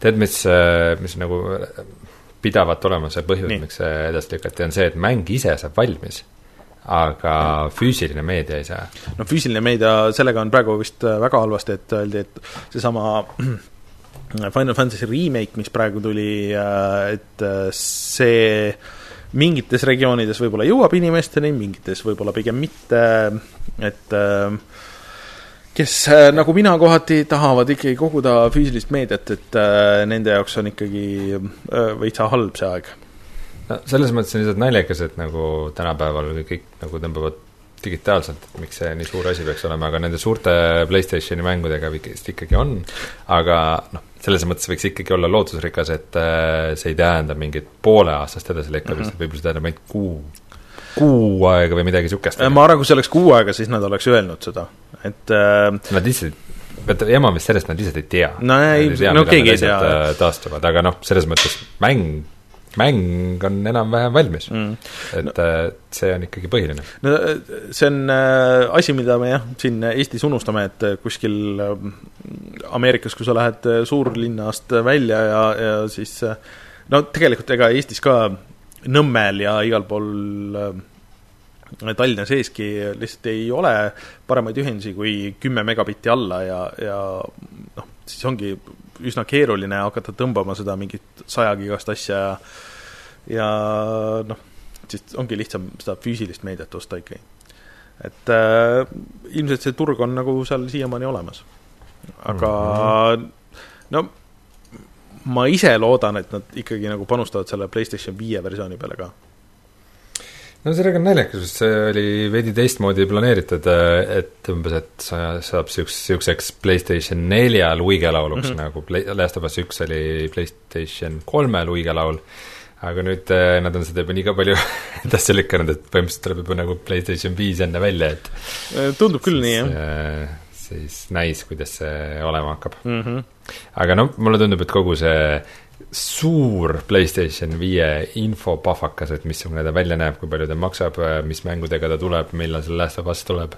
tead, mis, äh, mis nagu pidavat olema see põhjus, miks see edasi lükati, on see, et mäng ise saab valmis, aga füüsiline meedia ei saa. no füüsiline meedia, sellega on praegu vist äh, väga halvasti, et öeldi, et seesama Final Fantasy remake, mis praegu tuli, äh, et äh, see mingites regioonides võib-olla jõuab inimesteni, mingites võib-olla pigem mitte, et äh, kes äh, nagu mina kohati tahavad ikkagi koguda füüsilist meediat, et äh, nende jaoks on ikkagi äh, veitsa halb see aeg. No selles mõttes on lihtsalt naljakas, et nagu tänapäeval kõik nagu tõmbavad digitaalselt, et miks see nii suur asi peaks olema, aga nende suurte PlayStationi mängudega vist ikkagi on, aga noh, selles mõttes võiks ikkagi olla lootusrikas, et see ei tähenda mingit pooleaastast edasilükkamist mm, -hmm. võib-olla see tähendab ainult kuu kuu aega või midagi niisugust. ma arvan, kui see oleks kuu aega, siis nad oleks öelnud seda, et äh, Nad lihtsalt, vaata ema vist sellest nad lihtsalt ei tea. no ei, no keegi ei tea. Äh, taastuvad, aga noh, selles mõttes mäng, mäng on enam-vähem valmis mm.. et no, äh, see on ikkagi põhiline. no see on äh, asi, mida me jah, siin Eestis unustame, et kuskil äh, Ameerikas, kui sa lähed suurlinnast välja ja, ja siis no tegelikult ega Eestis ka Nõmmel ja igal pool äh, Tallinna seeski lihtsalt ei ole paremaid ühendusi kui kümme megabitti alla ja, ja noh, siis ongi üsna keeruline hakata tõmbama seda mingit sajagigast asja ja ja noh, siis ongi lihtsam seda füüsilist meediat osta ikkagi. et äh, ilmselt see turg on nagu seal siiamaani olemas. aga mm -hmm. no ma ise loodan, et nad ikkagi nagu panustavad selle PlayStation viie versiooni peale ka. No sellega on naljakas, sest see oli veidi teistmoodi planeeritud, et umbes, et sa saab niisuguseks, niisuguseks PlayStation nelja luigelauluks mm, -hmm. nagu Play-, Last of Us üks oli PlayStation kolme luigelaul, aga nüüd eh, nad on seda juba nii ka palju edasi lükanud, et põhimõtteliselt tuleb juba nagu PlayStation viis enne välja, et tundub küll nii, jah siis näis, kuidas see olema hakkab mm. -hmm. aga noh, mulle tundub, et kogu see suur PlayStation viie infopahvakas, et missugune ta välja näeb, kui palju ta maksab, mis mängudega ta tuleb, millal see Last of Us tuleb,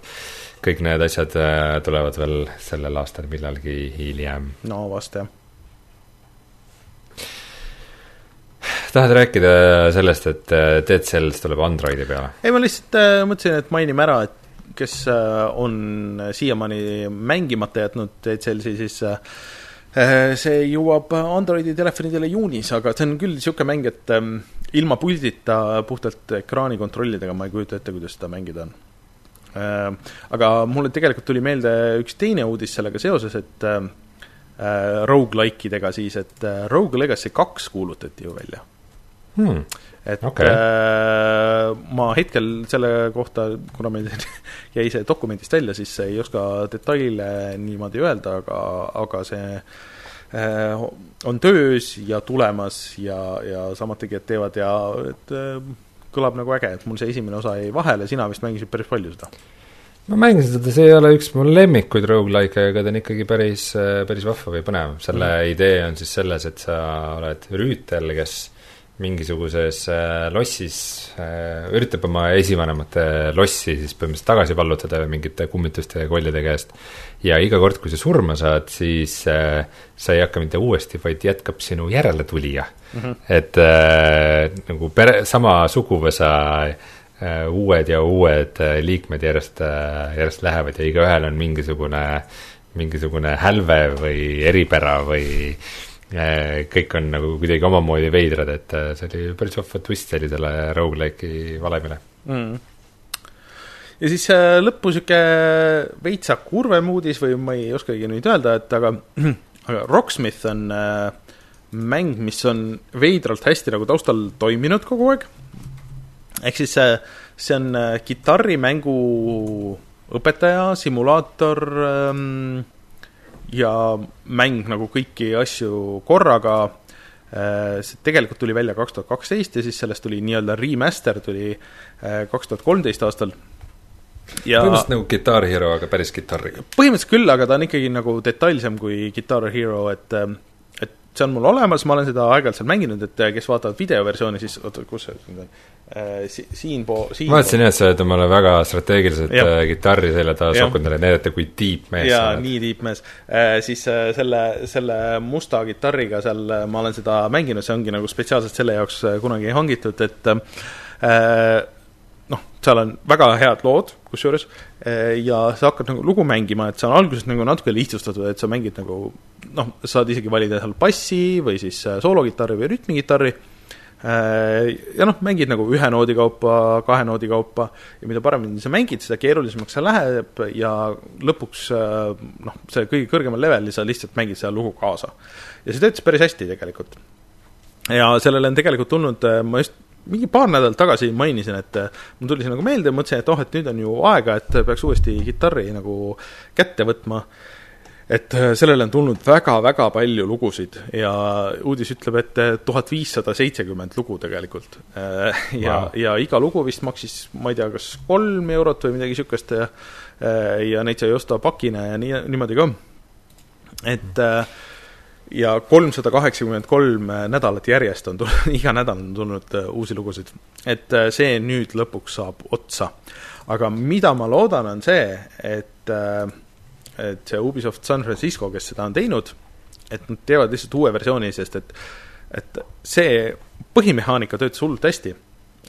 kõik need asjad äh, tulevad veel sellel aastal millalgi hiljem. no vast, jah tahad rääkida sellest, et äh, Dead Cells tuleb Androidi peale? ei, ma lihtsalt äh, mõtlesin, et mainime ära, et kes äh, on siiamaani mängimata jätnud Dead Cellsi, siis äh, see jõuab Androidi telefonidele juunis, aga see on küll niisugune mäng, et ähm, ilma puldita, puhtalt ekraani kontrollidega ma ei kujuta ette, kuidas seda mängida on. Äh, aga mulle tegelikult tuli meelde üks teine uudis sellega seoses, et rogu-likeidega siis, et Rogue Legacy kaks kuulutati ju välja hmm et Okei. äh, ma hetkel selle kohta, kuna meil jäi see dokumendist välja, siis ei oska detaile niimoodi öelda, aga, aga see äh, on töös ja tulemas ja, ja samad tegijad teevad ja et äh, kõlab nagu äge, et mul see esimene osa jäi vahele, sina vist mängisid päris palju seda. ma mängisin seda, see ei ole üks mu lemmikuid rogu-like'e, aga ta on ikkagi päris, päris vahva või põnev. selle mm. idee on siis selles, et sa oled rüütel, kes mingisuguses äh, lossis äh, üritab oma esivanemate lossi siis põhimõtteliselt tagasi vallutada mingite kummituste ja kollide käest. ja iga kord, kui sa surma saad, siis äh, sa ei hakka mitte uuesti, vaid jätkab sinu järeletulija mm. -hmm. et äh, nagu pere, sama suguvõsa äh, uued ja uued liikmed järjest järjest lähevad ja igaühel on mingisugune, mingisugune hälve või eripära või äh, kõik on nagu kuidagi omamoodi veidrad, et äh, see oli päris vahva twist sellisele rogu-like'i valemile mm. ja siis äh, lõppu niisugune veitsa kurvem uudis või ma ei oskagi nüüd öelda, et aga, aga Rocksmith on äh, mäng, mis on veidralt hästi nagu taustal toiminud kogu aeg. ehk siis see, see on äh, kitarrimängu õpetaja, simulaator ähm, ja mäng nagu kõiki asju korraga äh,. see tegelikult tuli välja kaks tuhat kaksteist ja siis sellest tuli nii-öelda remaster tuli äh, kaks tuhat kolmteist aastal ja põhimõtteliselt nagu Guitar Hero, aga päris kitarriga. põhimõtteliselt küll, aga ta on ikkagi nagu detailsem kui Guitar Hero, et ähm, et see on mul olemas, ma olen seda aeg-ajalt seal mänginud, et äh, kes vaatavad videoversiooni, siis oota, kus see nüüd on äh, si-, siinpool, siin ma vaatasin jah, et sa oled omale väga strateegiliselt Jah. äh, kitarri selja taha sokkunud, et näidata, kui deep mees sa oled. nii tiipmees äh,. siis selle, selle musta kitarriga seal ma olen seda mänginud, see ongi nagu spetsiaalselt selle jaoks kunagi hangitud, et äh, noh, seal on väga head lood kusjuures äh, ja sa hakkad nagu lugu mängima, et see on alguses nagu natuke lihtsustatud, et sa mängid nagu noh, saad isegi valida seal bassi või siis äh, soolokitarri või rütmikitarri äh, ja noh, mängid nagu ühe noodi kaupa, kahe noodi kaupa ja mida paremini sa mängid, seda keerulisemaks see läheb ja lõpuks noh, see kõige kõrgemal levelil sa lihtsalt mängid seda lugu kaasa. ja see töötas päris hästi tegelikult. ja sellele on tegelikult tulnud, ma just mingi paar nädalat tagasi mainisin, et äh, mul tuli see nagu meelde mõtlesin, et oh, et nüüd on ju aega, et peaks uuesti kitarri nagu kätte võtma et äh, sellele on tulnud väga-väga palju lugusid ja uudis ütleb, et tuhat viissada seitsekümmend lugu tegelikult. ja Wow. ja iga lugu vist maksis, ma ei tea, kas kolm eurot või midagi niisugust ja ja neid sai osta pakina ja nii, niimoodi ka. et äh, ja kolmsada kaheksakümmend kolm nädalat järjest on tulnud, iga nädal on tulnud äh, uusi lugusid. et äh, see nüüd lõpuks saab otsa. aga mida ma loodan, on see, et äh, et see Ubisoft San Francisco, kes seda on teinud, et nad teevad lihtsalt uue versiooni, sest et et see põhimehaanika töötas hullult hästi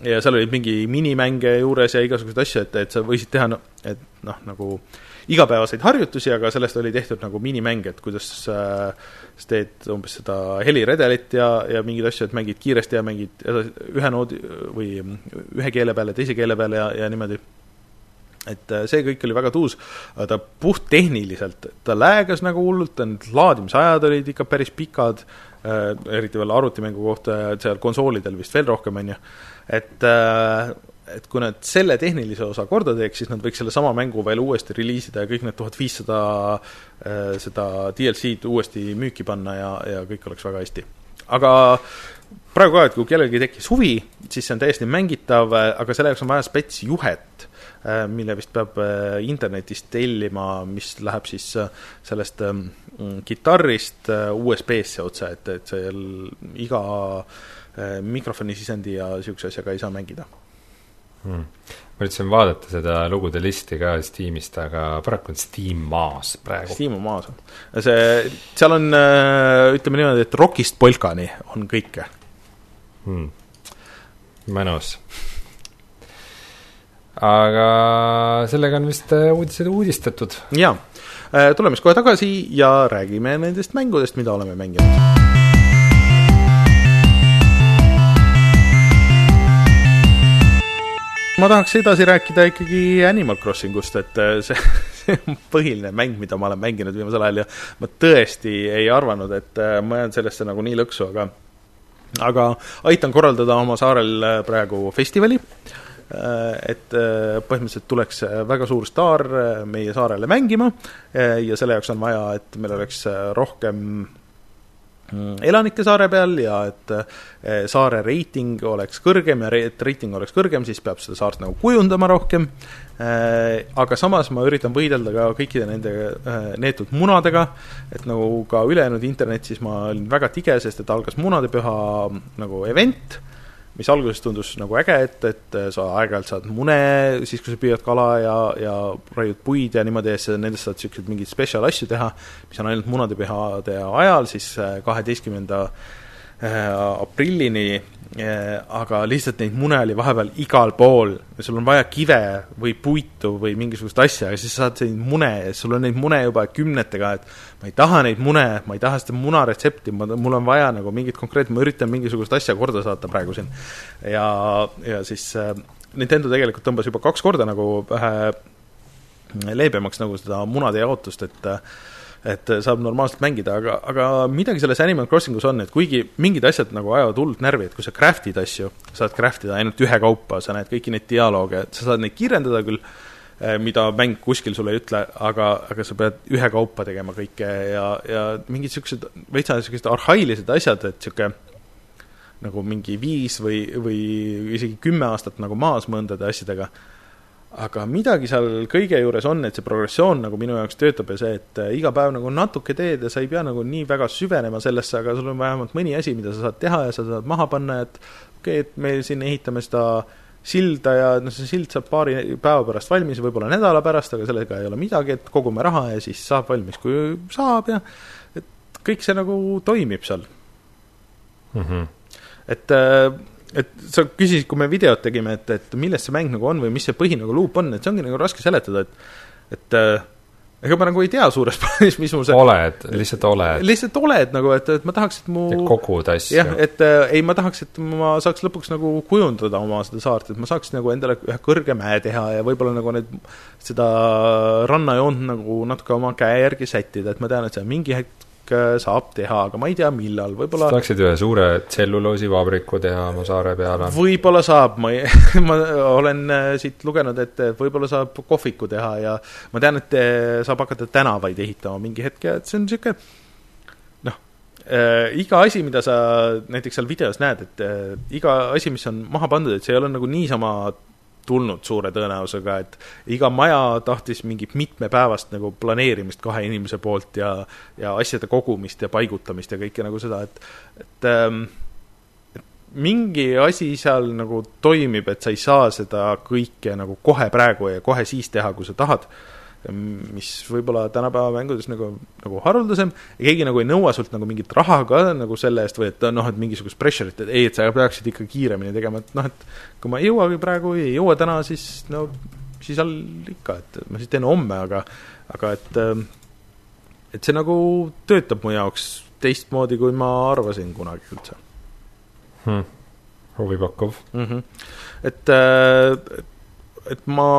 ja seal oli mingi minimänge juures ja igasuguseid asju, et, et sa võisid teha, et noh, nagu igapäevaseid harjutusi, aga sellest oli tehtud nagu minimäng, et kuidas äh, sa teed umbes seda heliredelit ja, ja mingeid asju, et mängid kiiresti ja mängid edasi ühe noodi või ühe keele peale, teise keele peale ja, ja niimoodi. Et äh, see kõik oli väga tuus, aga ta puhttehniliselt, ta läägas nagu hullult, need laadimisajad olid ikka päris pikad äh,, eriti veel arvutimängu kohta ja seal konsoolidel vist veel rohkem, on ju, et äh, et kui nad selle tehnilise osa korda teeks, siis nad võiks sellesama mängu veel uuesti reliisida ja kõik need tuhat viissada äh, seda DLC-d uuesti müüki panna ja, ja kõik oleks väga hästi. aga praegu ka, et kui kellelgi tekkis huvi, siis see on täiesti mängitav, aga selle jaoks on vaja spets juhet, mille vist peab äh, internetist tellima, mis läheb siis äh, sellest ähm, kitarrist äh, USB-sse otse, et, et seal iga äh, mikrofoni sisendi ja niisuguse asjaga ei saa mängida. hmm.. ma üritasin vaadata seda lugude listi ka Steamist, aga paraku on Steam maas praegu. Steam on maas. see, seal on, ütleme niimoodi, et rokist polkani on kõike. hmm. mõnus. aga sellega on vist äh, uudised uudistatud. jaa, tuleme siis kohe tagasi ja räägime nendest mängudest, mida oleme mänginud. Ma tahaks edasi rääkida ikkagi Animal Crossingust, et äh, see, see on põhiline mäng, mida ma olen mänginud viimasel ajal ja ma tõesti ei arvanud, et äh, ma jään sellesse nagu nii lõksu, aga aga aitan korraldada oma saarel äh, praegu festivali et põhimõtteliselt tuleks väga suur staar meie saarele mängima ja selle jaoks on vaja, et meil oleks rohkem mm, elanikke saare peal ja et saare reiting oleks kõrgem ja et reiting oleks kõrgem, siis peab seda saart nagu kujundama rohkem. aga samas ma üritan võidelda ka kõikide nende neetud munadega, et nagu ka ülejäänud internetis ma olin väga tige, sest et algas munadepüha nagu event mis alguses tundus nagu äge, et, et sa aeg-ajalt saad mune, siis kui sa püüad kala ja, ja raiud puid ja niimoodi ja nendest saad niisuguseid mingeid spetsial asju teha, mis on ainult munadepühade ajal, siis äh, kaheteistkümnenda äh, aprillini aga lihtsalt neid mune oli vahepeal igal pool ja sul on vaja kive või puitu või mingisugust asja ja siis sa saad neid mune ja sul on neid mune juba kümnetega, et ma ei taha neid mune, ma ei taha seda munaretsepti, ma, mul on vaja nagu mingit konkreetset, ma üritan mingisugust asja korda saata praegu siin. ja, ja siis äh, Nintendo tegelikult tõmbas juba kaks korda nagu vähe leebemaks nagu seda munade jaotust, et äh, et saab normaalselt mängida, aga, aga midagi selles Animal Crossingus on, et kuigi mingid asjad nagu ajavad hullult närvi, et kui sa craft'id asju, saad craft ida ainult ühekaupa, sa näed kõiki neid dialoogi, et sa saad neid kirjeldada küll, eh, mida mäng kuskil sulle ei ütle, aga, aga sa pead ühekaupa tegema kõike ja, ja mingid niisugused veitsa niisugused arhailised asjad, et niisugune nagu mingi viis või, või isegi kümme aastat nagu maas mõndade asjadega aga midagi seal kõige juures on, et see progressioon nagu minu jaoks töötab ja see, et äh, iga päev nagu natuke teed ja sa ei pea nagu nii väga süvenema sellesse, aga sul on vähemalt mõni asi, mida sa saad teha ja sa saad maha panna, et okei okay,, et me siin ehitame seda silda ja noh, see sild saab paari päeva pärast valmis, võib-olla nädala pärast, aga sellega ei ole midagi, et kogume raha ja siis saab valmis, kui saab ja et kõik see nagu toimib seal mm. -hmm. et äh, et sa küsisid, kui me videot tegime, et, et milles see mäng nagu on või mis see põhi nagu luup on, et see ongi nagu raske seletada, et et äh, ega ma nagu ei tea suures plaanis, mis mul see oled, lihtsalt oled. lihtsalt oled nagu, et, et ma tahaks, et mu kogud asju. jah, et äh, ei, ma tahaks, et ma saaks lõpuks nagu kujundada oma seda saart, et ma saaks nagu endale ühe kõrge mäe teha ja võib-olla nagu need, seda rannajoont nagu natuke oma käe järgi sättida, et ma tean, et see mingi hetk saab teha, aga ma ei tea, millal, võib-olla tahaksid ühe suure tselluloosivabriku teha oma saare peale? võib-olla saab, ma ma olen äh, siit lugenud, et võib-olla saab kohviku teha ja ma tean, et äh, saab hakata tänavaid ehitama mingi hetk ja et see on niisugune noh äh,, iga asi, mida sa näiteks seal videos näed, et äh, iga asi, mis on maha pandud, et see ei ole nagu niisama tulnud suure tõenäosusega, et iga maja tahtis mingit mitmepäevast nagu planeerimist kahe inimese poolt ja ja asjade kogumist ja paigutamist ja kõike nagu seda, et et ähm, mingi asi seal nagu toimib, et sa ei saa seda kõike nagu kohe praegu ja kohe siis teha, kui sa tahad mis võib-olla tänapäeva mängudes nagu, nagu haruldasem keegi nagu ei nõua sult nagu mingit raha ka nagu selle eest või et noh, et mingisugust pressure'it, et ei, et sa peaksid ikka kiiremini tegema, et noh, et kui ma ei jõuagi praegu, ei jõua täna, siis no siis all ikka, et ma siis teen homme, aga aga et et see nagu töötab mu jaoks teistmoodi, kui ma arvasin kunagi üldse hmm.. huvipakkuv mm. -hmm. et, et ma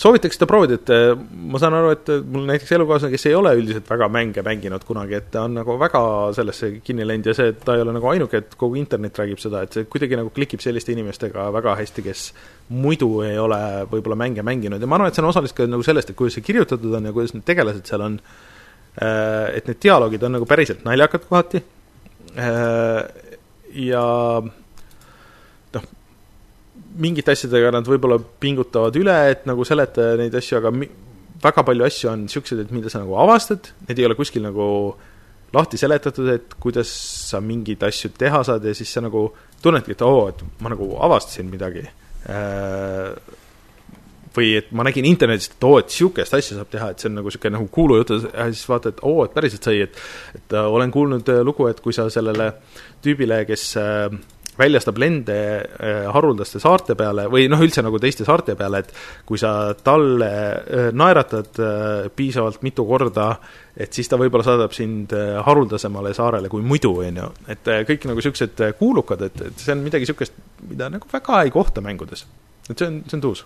soovitaks seda proovida, et äh, ma saan aru, et mul näiteks elukaaslane, kes ei ole üldiselt väga mänge mänginud kunagi, et ta on nagu väga sellesse kinni läinud ja see, et ta ei ole nagu ainuke, et kogu internet räägib seda, et see kuidagi nagu klikib selliste inimestega väga hästi, kes muidu ei ole võib-olla mänge mänginud. Ja ma arvan, et see on osaliselt ka nagu sellest, et kuidas see kirjutatud on ja kuidas need tegelased seal on, äh, et need dialoogid on nagu päriselt naljakad kohati. Äh, ja mingite asjadega nad võib-olla pingutavad üle, et nagu seletada neid asju, aga väga palju asju on niisugused, et mida sa nagu avastad, need ei ole kuskil nagu lahti seletatud, et kuidas sa mingeid asju teha saad ja siis sa nagu tunnedki, et oo, et ma nagu avastasin midagi. Äh, või et ma nägin internetist, et oo, et niisugust asja saab teha, et see on nagu niisugune nagu kuulujutt ja siis vaatad, et oo, et päriselt sai, et et äh, olen kuulnud äh, lugu, et kui sa sellele tüübile, kes äh, väljastab lende äh, haruldaste saarte peale või noh, üldse nagu teiste saarte peale, et kui sa talle äh, naeratad äh, piisavalt mitu korda, et siis ta võib-olla saadab sind haruldasemale saarele kui muidu, on ju. et kõik nagu niisugused kuulukad, et, et see on midagi niisugust, mida nagu väga ei kohta mängudes. et see on, see on tuus.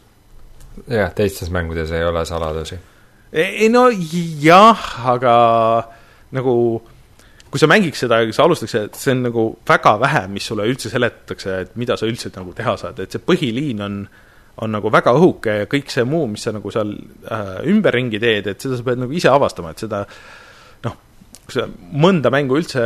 jah, teistes mängudes ei ole saladusi. ei no jah, aga nagu kui sa mängiks seda, sa alustaks, et see on nagu väga vähe, mis sulle üldse seletatakse, et mida sa üldse nagu teha saad, et see põhiliin on on nagu väga õhuke ja kõik see muu, mis sa nagu seal äh, ümberringi teed, et seda sa pead nagu ise avastama, et seda noh, kui sa mõnda mängu üldse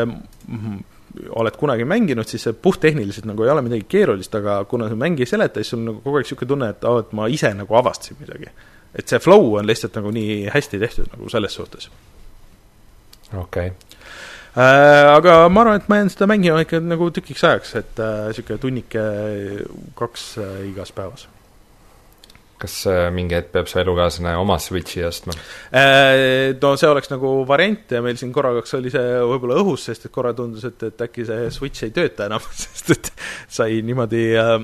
oled kunagi mänginud, siis see puhttehniliselt nagu ei ole midagi keerulist, aga kuna sa mängi ei seleta, siis sul on nagu kogu aeg niisugune tunne, et aa, et ma ise nagu avastasin midagi. et see flow on lihtsalt nagu nii hästi tehtud nagu selles suhtes. okei okay. Äh,. Aga ma arvan, et ma jään seda mängima ikka nagu tükiks ajaks, et niisugune äh, tunnike kaks äh, igas päevas kas mingi hetk peab su elukaaslane oma Switchi ostma? No see oleks nagu variant ja meil siin korraks oli see võib-olla õhus, sest et korra tundus, et, et äkki see Switch ei tööta enam, sest et sai niimoodi äh,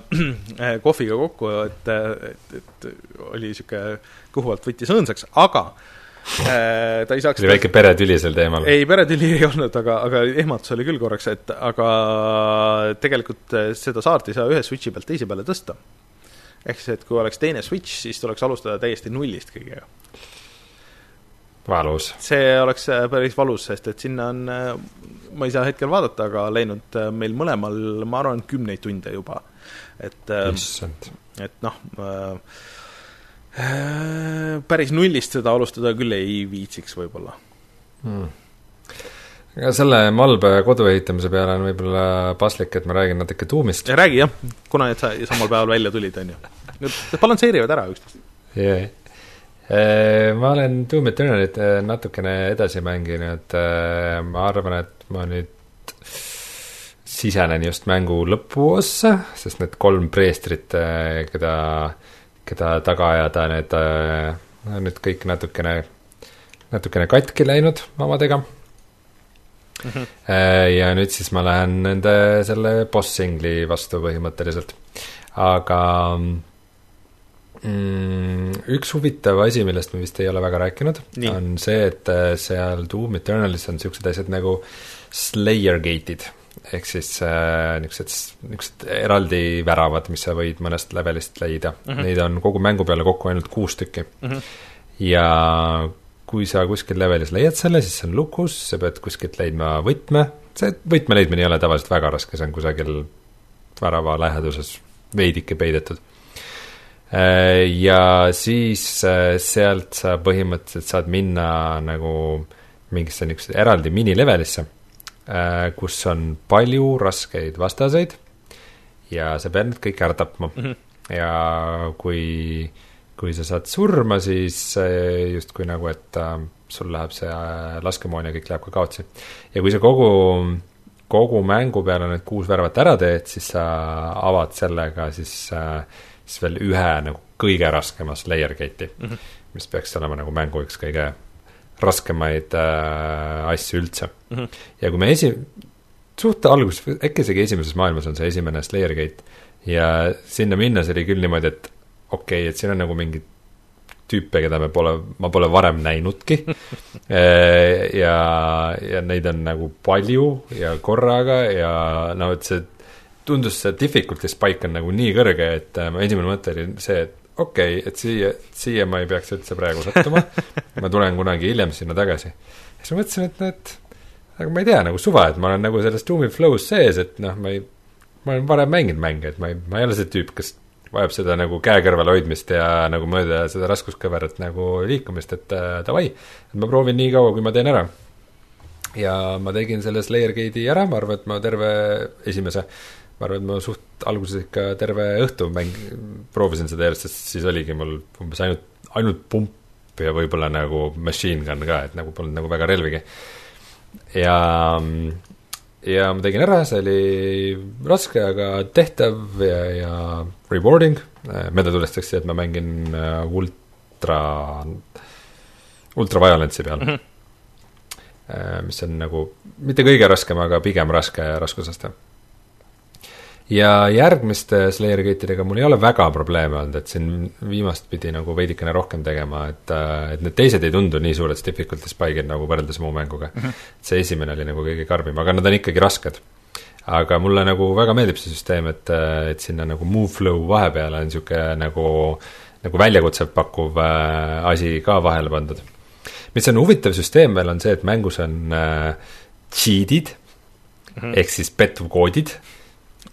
äh, kohviga kokku, et, et, et oli niisugune kõhuvalt võttis õõnsaks, aga äh, ta ei saaks oli väike peretüli sel teemal? ei, peretüli ei olnud, aga, aga ehmatus oli küll korraks, et aga tegelikult seda saart ei saa ühe Switchi pealt teise peale tõsta ehk siis, et kui oleks teine Switch, siis tuleks alustada täiesti nullist kõigega. valus. see oleks äh, päris valus, sest et sinna on, äh, ma ei saa hetkel vaadata, aga läinud äh, meil mõlemal, ma arvan, kümneid tunde juba. et, et noh äh,, päris nullist seda alustada küll ei viitsiks võib-olla hmm aga selle Malbe kodu ehitamise peale on võib-olla paslik, et ma räägin natuke tuumist. räägi jah, kuna need sa samal päeval välja tulid, on ju. Nad balansseerivad ära üksteist. jah, äh, ma olen Doom Eternalit äh, natukene edasi mänginud, äh, ma arvan, et ma nüüd sisenen just mängu lõpuossa, sest need kolm preestrit, keda, keda taga ajada, need on nüüd kõik natukene, natukene katki läinud omadega mm. -hmm. ja nüüd siis ma lähen nende selle boss-singli vastu põhimõtteliselt. aga mm, üks huvitav asi, millest me vist ei ole väga rääkinud, on see, et äh, seal Doom Eternalis on niisugused asjad nagu Slayer gate'id ehk siis äh, niisugused, niisugused eraldi väravad, mis sa võid mõnest levelist leida mm. -hmm. Neid on kogu mängu peale kokku ainult kuus tükki mm. -hmm. ja kui sa kuskil levelis leiad selle, siis see on lukus, sa pead kuskilt leidma võtme, see võtme leidmine ei ole tavaliselt väga raske, see on kusagil värava läheduses veidike peidetud. Äh, ja siis äh, sealt sa põhimõtteliselt saad minna nagu mingisse niisugusesse eraldi minilevelisse, kus on palju raskeid vastaseid ja sa pead need kõik ära tapma mm. -hmm. ja kui äh, kui sa saad surma, siis justkui nagu, et äh, sul läheb see äh, laskemoon ja kõik läheb ka kaotsi. ja kui sa kogu, kogu mängu peale need kuus värvat ära teed, siis sa avad sellega siis äh,, siis veel ühe nagu kõige raskema Slayer gate'i mm, -hmm. mis peaks olema nagu mängu üks kõige raskemaid äh, asju üldse mm. -hmm. ja kui me esi-, suht alguses, äkki isegi esimeses maailmas on see esimene Slayer gate ja sinna minnes oli küll niimoodi, et okei okay,, et siin on nagu mingid tüüpe, keda me pole, ma pole varem näinudki eh, ja, ja neid on nagu palju ja korraga ja noh, et see tundus see difficulty spike on nagu nii kõrge, et äh, esimene mõte oli see, et okei okay,, et siia, siia ma ei peaks üldse praegu sattuma ma tulen kunagi hiljem sinna tagasi. siis ma mõtlesin, et, et aga ma ei tea, nagu suva, et ma olen nagu selles Doomi flow's sees, et noh, ma ei, ma olen varem mänginud mänge, et ma ei, ma ei ole see tüüp, kes vajab seda nagu käe kõrval hoidmist ja nagu mööda seda raskuskõverat nagu liikumist, et äh, davai, et ma proovin nii kaua, kui ma teen ära. ja ma tegin selle Slayer Gate'i ära, ma arvan, et ma terve esimese, ma arvan, et ma suht alguses ikka terve õhtu mäng-, proovisin seda järjest, sest siis oligi mul umbes ainult, ainult pump ja võib-olla nagu machine gun ka, et nagu polnud nagu väga relvigi. ja ja ma tegin ära, see oli raske, aga tehtav ja, ja rewarding. meelde tulestaks, et ma mängin äh, ultra, ultra violence'i peal mm. -hmm. mis on nagu mitte kõige raskem, aga pigem raske raskusaste ja järgmiste Slayer gate'idega mul ei ole väga probleeme olnud, et siin viimast pidi nagu veidikene rohkem tegema, et, äh, et need teised ei tundu nii suured difficulty spike'id nagu võrreldes muu mänguga mm. -hmm. see esimene oli nagu kõige karmim, aga nad on ikkagi rasked. aga mulle nagu väga meeldib see süsteem, et, äh, et sinna nagu move flow vahepeale on niisugune nagu, nagu väljakutset pakkuv äh, asi ka vahele pandud. mis on huvitav süsteem veel, on see, et mängus on äh, cheat'id mm -hmm. ehk siis school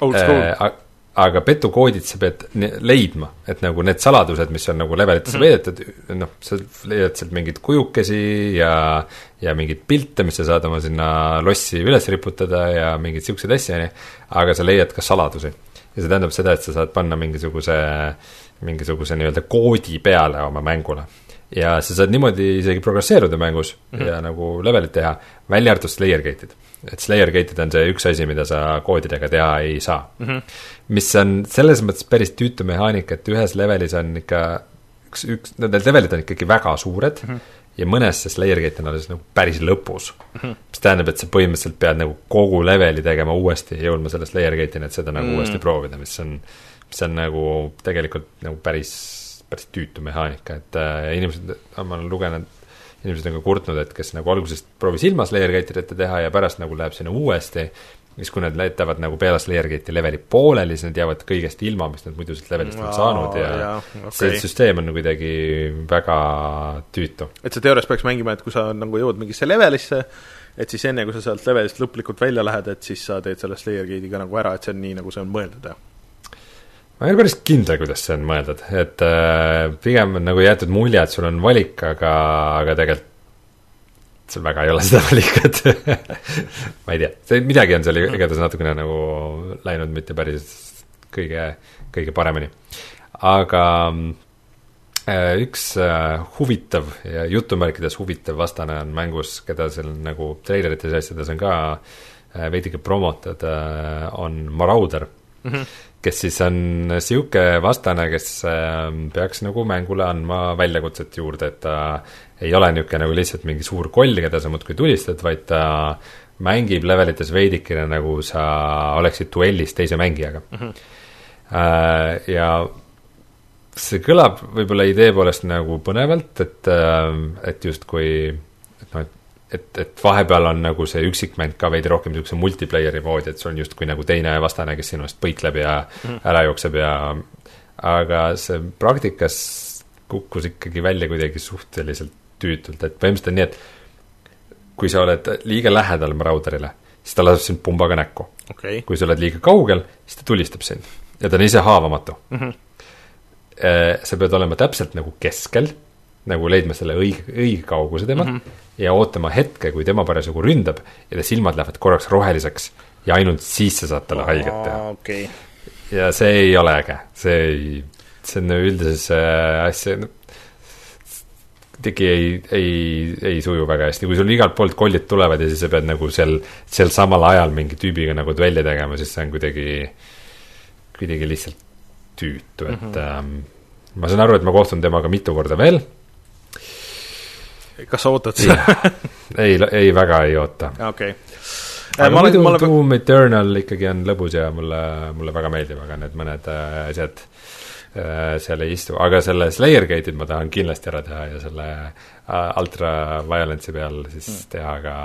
äh, aga petukoodid sa pead leidma, et nagu need saladused, mis on nagu levelitesse mm -hmm. peidetud, noh, sa leiad sealt mingeid kujukesi ja ja mingeid pilte, mis sa saad oma sinna lossi üles riputada ja mingeid niisuguseid asju, on ju, aga sa leiad ka saladusi. ja see tähendab seda, et sa saad panna mingisuguse, mingisuguse nii-öelda koodi peale oma mängule. ja sa saad niimoodi isegi progresseeruda mängus mm -hmm. ja nagu levelit teha, välja arvatud Slayer gate'id et Slayer gate'id on see üks asi, mida sa koodidega teha ei saa mm. -hmm. mis on selles mõttes päris tüütu mehaanika, et ühes levelis on ikka üks, üks, need levelid on ikkagi väga suured mm -hmm. ja mõnes see Slayer gate on alles nagu päris lõpus mm. -hmm. mis tähendab, et sa põhimõtteliselt pead nagu kogu leveli tegema uuesti, jõudma selle Slayer gate'ini, et seda nagu mm -hmm. uuesti proovida, mis on, mis on nagu tegelikult nagu päris, päris tüütu mehaanika, et äh, inimesed, ma olen lugenud inimesed on ka kurtnud, et kes nagu algusest proovis ilma Slayer gate'i ette teha ja pärast nagu läheb sinna uuesti, siis kui nad jätavad nagu peale Slayer gate'i leveli pooleli, siis nad jäävad kõigest ilma, mis nad muidu sealt levelist on saanud ja, ja okay. see süsteem on kuidagi väga tüütu. et sa teoorias peaks mängima, et kui sa nagu jõuad mingisse levelisse, et siis enne, kui sa sealt levelist lõplikult välja lähed, et siis sa teed selle Slayer gate'i ka nagu ära, et see on nii, nagu see on mõeldud, jah? Ma ei ole päris kindel, kuidas see on mõeldud, et äh, pigem on nagu jäetud mulje, et sul on valik, aga, aga tegelikult seal väga ei ole seda valikut ma ei tea, see midagi on seal igatahes natukene nagu läinud mitte päris kõige, kõige paremini. aga äh, üks äh, huvitav ja jutumärkides huvitav vastane on mängus, keda seal nagu treilerites ja asjades on ka äh, veidike promotud äh,, on Marauder mm. -hmm kes siis on niisugune vastane, kes ähm, peaks nagu mängule andma väljakutset juurde, et ta ei ole niisugune nagu lihtsalt mingi suur koll, keda sa muudkui tulistad, vaid ta mängib levelites veidikene nagu sa oleksid duellis teise mängijaga mm. -hmm. Ja see kõlab võib-olla idee poolest nagu põnevalt, et, ähm, et justkui et noh, et et, et vahepeal on nagu see üksikmäng ka veidi rohkem niisuguse multiplayer'i moodi, et sul on justkui nagu teine vastane, kes sinu eest põikleb ja mm. ära jookseb ja aga see praktikas kukkus ikkagi välja kuidagi suhteliselt tüütult, et põhimõtteliselt on nii, et kui sa oled liiga lähedal Marauderile, siis ta laseb sind pumbaga näkku okay.. kui sa oled liiga kaugel, siis ta tulistab sind ja ta on ise haavamatu mm. -hmm. sa pead olema täpselt nagu keskel nagu leidma selle õige, õige kauguse temalt mm -hmm. ja ootama hetke, kui tema parasjagu ründab ja ta silmad lähevad korraks roheliseks ja ainult siis sa saad talle haiget teha okay.. ja see ei ole äge, see ei, see on üldises äh, asja no, kuidagi ei, ei, ei suju väga hästi, kui sul igalt poolt kollid tulevad ja siis sa pead nagu seal, seal samal ajal mingi tüübiga nagu duelli tegema, siis see on kuidagi, kuidagi lihtsalt tüütu, et mm -hmm. ähm, ma saan aru, et ma kohtun temaga mitu korda veel kas sa ootad seda ei, ei väga ei oota. okei okay. aga äh, muidu olen... Doom Eternal ikkagi on lõbus ja mulle, mulle väga meeldib, aga need mõned äh, asjad äh, seal ei istu, aga selle Slayer gate'id ma tahan kindlasti ära teha ja selle Ultra Violence'i peal siis mm. teha ka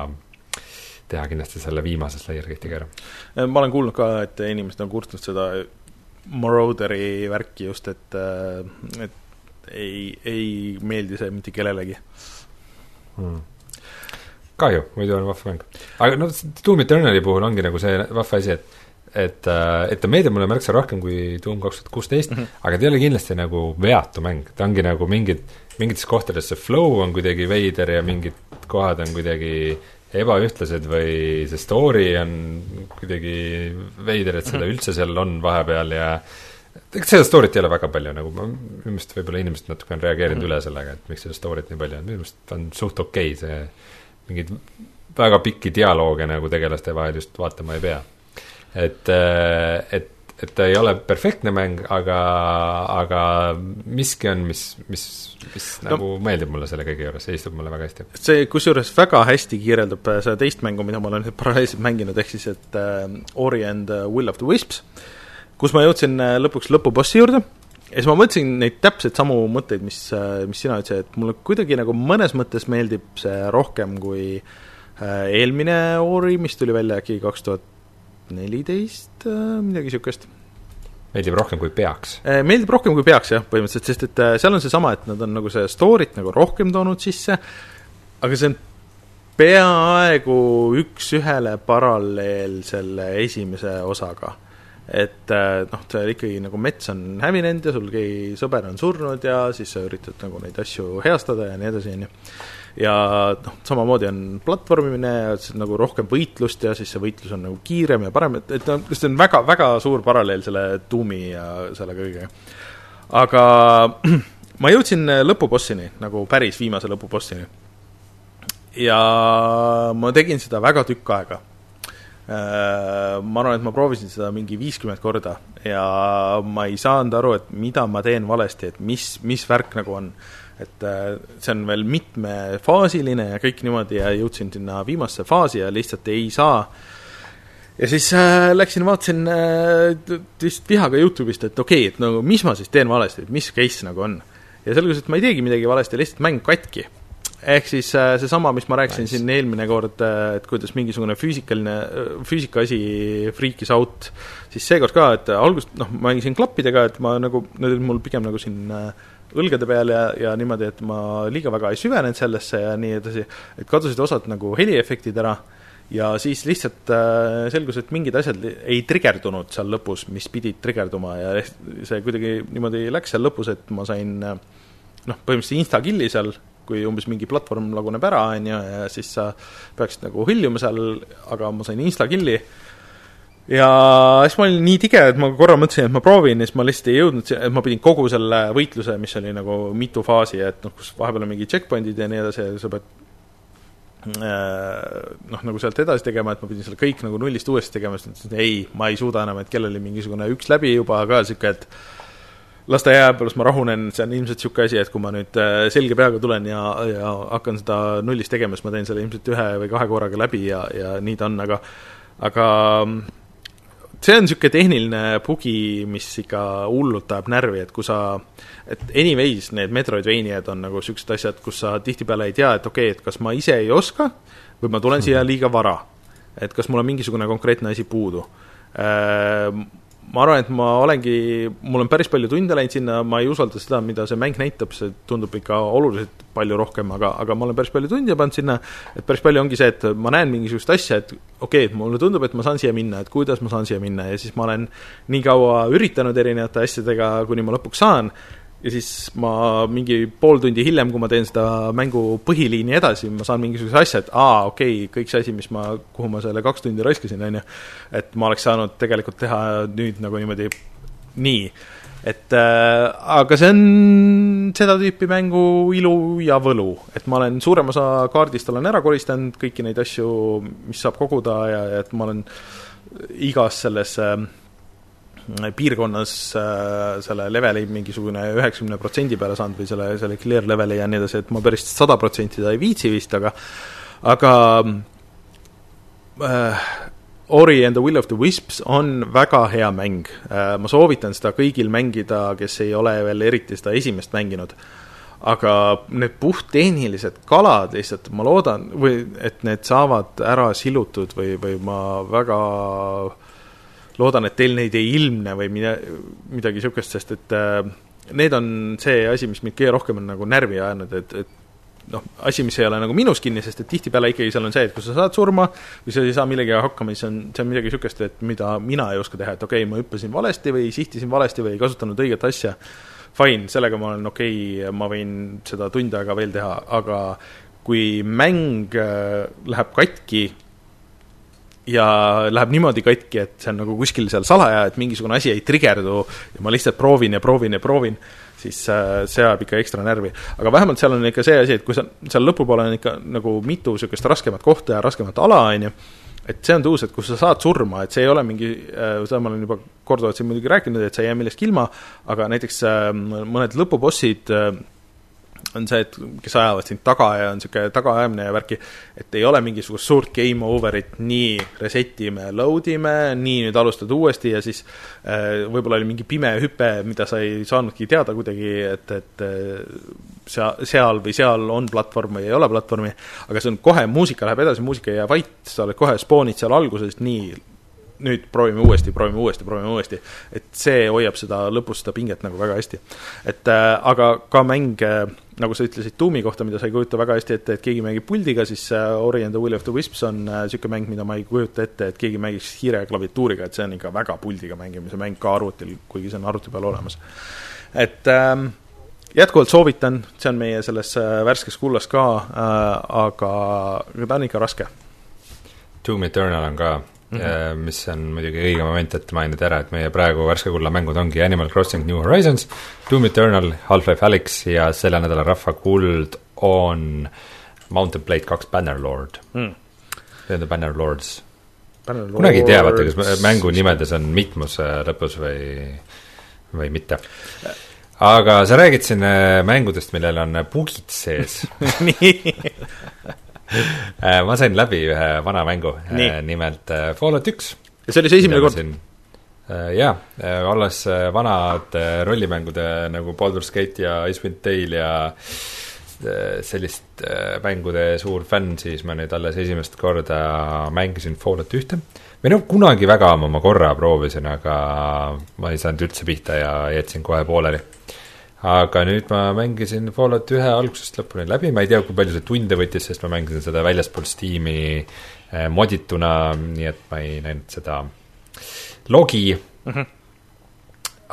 teha kindlasti selle viimase Slayer gate'iga ära. ma olen kuulnud ka, et inimesed on kurtnud seda Marauderi värki just, et, et ei, ei meeldi see mitte kellelegi hmm.. kahju, muidu on vahva mäng. aga noh, Doom Eternali puhul ongi nagu see vahva asi, et et, äh, et ta meeldib mulle märksa rohkem kui Doom kaks tuhat kuusteist, mhm. aga ta ei ole kindlasti nagu veatu mäng, ta ongi nagu mingid, mingites kohtades see flow on kuidagi veider ja mingid kohad on kuidagi ebaühtlased või see story on kuidagi veider, et seda mhm. üldse seal on vahepeal ja eks seda story't ei ole väga palju, nagu ma, minu meelest võib-olla inimesed natuke on reageerinud mm -hmm. üle sellega, et miks seda story't nii palju on, minu meelest on suht okei okay, see, mingeid väga pikki dialoogi nagu tegelaste vahel just vaatama ei pea. et, äh, et, et ta ei ole perfektne mäng, aga, aga miski on, mis, mis, mis no, nagu meeldib mulle selle kõige juures, see istub mulle väga hästi. see kusjuures väga hästi kirjeldab äh, seda teist mängu, mida ma olen paralleelselt mänginud, ehk siis et äh, Ori and Will of the Wisps äh,, kus ma jõudsin äh, lõpuks lõpubossi juurde ja siis ma mõtlesin neid täpselt samu mõtteid, mis, äh, mis sina ütlesid, et mulle kuidagi nagu mõnes mõttes meeldib see rohkem kui äh, eelmine Ori, mis tuli välja äkki kaks tuhat neliteist, midagi niisugust. meeldib rohkem kui peaks? Meeldib rohkem kui peaks jah, põhimõtteliselt, sest et seal on seesama, et nad on nagu see story't nagu rohkem toonud sisse, aga see on peaaegu üks-ühele paralleel selle esimese osaga et äh, noh, see ikkagi nagu mets on hävinenud ja sul keegi sõber on surnud ja siis sa üritad nagu neid asju heastada ja nii edasi, on ju. ja noh, samamoodi on platvormimine ja nagu rohkem võitlust ja siis see võitlus on nagu kiirem ja parem, et, et noh, see on väga, väga suur paralleel selle Doomi ja selle kõigega. aga ma jõudsin lõpubossini, nagu päris viimase lõpubossini. ja ma tegin seda väga tükk aega ma arvan, et ma proovisin seda mingi viiskümmend korda ja ma ei saanud aru, et mida ma teen valesti, et mis, mis värk nagu on. et äh, see on veel mitmefaasiline ja kõik niimoodi ja jõudsin sinna viimasse faasi ja lihtsalt ei saa ja siis äh, läksin vaatasin äh, lihtsalt vihaga Youtube'ist, et okei okay,, et nagu mis ma siis teen valesti, et mis case nagu on. ja selgus, et ma ei teegi midagi valesti, lihtsalt mäng katki ehk siis äh, seesama, mis ma rääkisin nice. siin eelmine kord, äh, et kuidas mingisugune füüsikaline, äh, füüsika asi freak'is out, siis seekord ka, et algust noh, ma mängisin klappidega, et ma nagu, need olid mul pigem nagu siin õlgade peal ja, ja niimoodi, et ma liiga väga ei süvenenud sellesse ja nii edasi, et kadusid osad nagu heliefektid ära ja siis lihtsalt selgus, et mingid asjad ei trigerdunud seal lõpus, mis pidid trigerduma ja see kuidagi niimoodi läks seal lõpus, et ma sain noh, põhimõtteliselt insta-kill'i seal kui umbes mingi platvorm laguneb ära, on ju, ja siis sa peaksid nagu hõljuma seal, aga ma sain insta-kill'i ja siis ma olin nii tige, et ma korra mõtlesin, et ma proovin ja siis ma lihtsalt ei jõudnud, et ma pidin kogu selle võitluse, mis oli nagu mitu faasi, et noh, kus vahepeal on mingid checkpoint'id ja nii edasi ja sa pead äh, noh, nagu sealt edasi tegema, et ma pidin selle kõik nagu nullist uuesti tegema, siis mõtlesin, et ei, ma ei suuda enam, et kell oli mingisugune üks läbi juba ka niisugune, et las ta jääb, las ma rahunen, see on ilmselt niisugune asi, et kui ma nüüd äh, selge peaga tulen ja, ja hakkan seda nullist tegema, siis ma teen selle ilmselt ühe või kahe korraga läbi ja, ja nii ta on, aga aga see on niisugune tehniline bugi, mis ikka hullult ajab närvi, et kui sa, et anyways, need Metroidvaniad on nagu niisugused asjad, kus sa tihtipeale ei tea, et okei okay,, et kas ma ise ei oska või ma tulen siia mhm. liiga vara. et kas mul on mingisugune konkreetne asi puudu äh, ma arvan, et ma olengi, mul on päris palju tunde läinud sinna, ma ei usalda seda, mida see mäng näitab, see tundub ikka oluliselt palju rohkem, aga, aga ma olen päris palju tunde pannud sinna, et päris palju ongi see, et ma näen mingisugust asja, et okei okay,, et mulle tundub, et ma saan siia minna, et kuidas ma saan siia minna ja siis ma olen nii kaua üritanud erinevate asjadega, kuni ma lõpuks saan, ja siis ma mingi pool tundi hiljem, kui ma teen seda mängu põhiliini edasi, ma saan mingisuguse asja, et aa, okei okay,, kõik see asi, mis ma, kuhu ma selle kaks tundi raiskasin, on ju, et ma oleks saanud tegelikult teha nüüd nagu niimoodi nii. et äh, aga see on seda tüüpi mängu ilu ja võlu, et ma olen suurema osa kaardist olen ära koristanud, kõiki neid asju, mis saab koguda ja, ja et ma olen igas selles äh, piirkonnas äh, selle leveli mingisugune üheksakümne protsendi peale saanud või selle, selle clear leveli ja nii edasi, et ma päris sada protsenti seda ei viitsi vist, aga aga äh, Ori and the Will of the Wisps on väga hea mäng äh,. ma soovitan seda kõigil mängida, kes ei ole veel eriti seda esimest mänginud. aga need puhttehnilised kalad lihtsalt, ma loodan, või et need saavad ära silutud või, või ma väga äh, loodan, et teil neid ei ilmne või mida, midagi niisugust, sest et äh, need on see asi, mis mind kõige rohkem on nagu närvi ajanud, et, et noh, asi, mis ei ole nagu minus kinni, sest et tihtipeale ikkagi seal on see, et kui sa saad surma või sa ei saa millegagi hakkama, siis on, see on midagi niisugust, et mida mina ei oska teha, et okei okay,, ma hüppasin valesti või sihtisin valesti või ei kasutanud õiget asja, fine, sellega ma olen okei okay,, ma võin seda tund aega veel teha, aga kui mäng äh, läheb katki ja läheb niimoodi katki, et see on nagu kuskil seal salaja, et mingisugune asi ei trigerdu ja ma lihtsalt proovin ja proovin ja proovin, siis äh, see ajab ikka ekstra närvi. aga vähemalt seal on ikka see asi, et kui sa, seal lõpupoole on ikka nagu mitu niisugust raskemat kohta ja raskemat ala, on ju, et see on tõus, et kus sa saad surma, et see ei ole mingi äh,, seda ma olen juba korduvalt siin muidugi rääkinud, et sa ei jää millestki ilma, aga näiteks äh, mõned lõpubossid on see, et kes ajavad sind taga ja on niisugune tagaajamine ja värki, et ei ole mingisugust suurt game over'it, nii reset ime, load ime, nii nüüd alustad uuesti ja siis äh, võib-olla oli mingi pime hüpe, mida sa ei saanudki teada kuidagi, et, et äh, seal, seal või seal on platvorm või ei ole platvormi, aga see on kohe, muusika läheb edasi, muusika ei jää vait, sa oled kohe spoonid seal alguses nii nüüd proovime uuesti, proovime uuesti, proovime uuesti. et see hoiab seda lõpus seda pinget nagu väga hästi. et äh, aga ka mänge äh, nagu sa ütlesid Doomi kohta, mida sa ei kujuta väga hästi ette, et keegi mängib puldiga, siis äh, Ori and the Will of the Wisps on niisugune mäng, mida ma ei kujuta ette, et keegi mängiks hiire ja klaviatuuriga, et see on ikka väga puldiga mängimise mäng ka arvutil, kuigi see on arvuti peal olemas. et ähm, jätkuvalt soovitan, see on meie selles värskes kullas ka äh,, aga, aga ta on ikka raske. Doom Eternal on ka Mm -hmm. mis on muidugi õige moment, et mainida ära, et meie praegu värske kulla mängud ongi Animal Crossing New Horizons, Doom Eternal, Half-Life Alyx ja selle nädala rahvakuld on Mountain Blade kaks Bannerlord mm.. Need on Bannerlords. Banner kunagi ei tea, vaata, kas mängu nimedes on mitmus lõpus või, või mitte. aga sa räägid siin äh, mängudest, millel on bugid sees nii ma sain läbi ühe vana mängu, äh, nimelt äh, Fallout üks. ja see oli see esimene kord? jaa, olles vanad rollimängude nagu Baldur's Gate ja Icewind Dale ja sellist mängude suur fänn, siis ma nüüd alles esimest korda mängisin Fallout ühte. või noh, kunagi väga ammu ma korra proovisin, aga ma ei saanud üldse pihta ja jätsin kohe pooleli aga nüüd ma mängisin Fallout ühe algusest lõpuni läbi, ma ei tea, kui palju see tunde võttis, sest ma mängisin seda väljaspool Steam'i eh, modituna, nii et ma ei näinud seda logi mm. -hmm.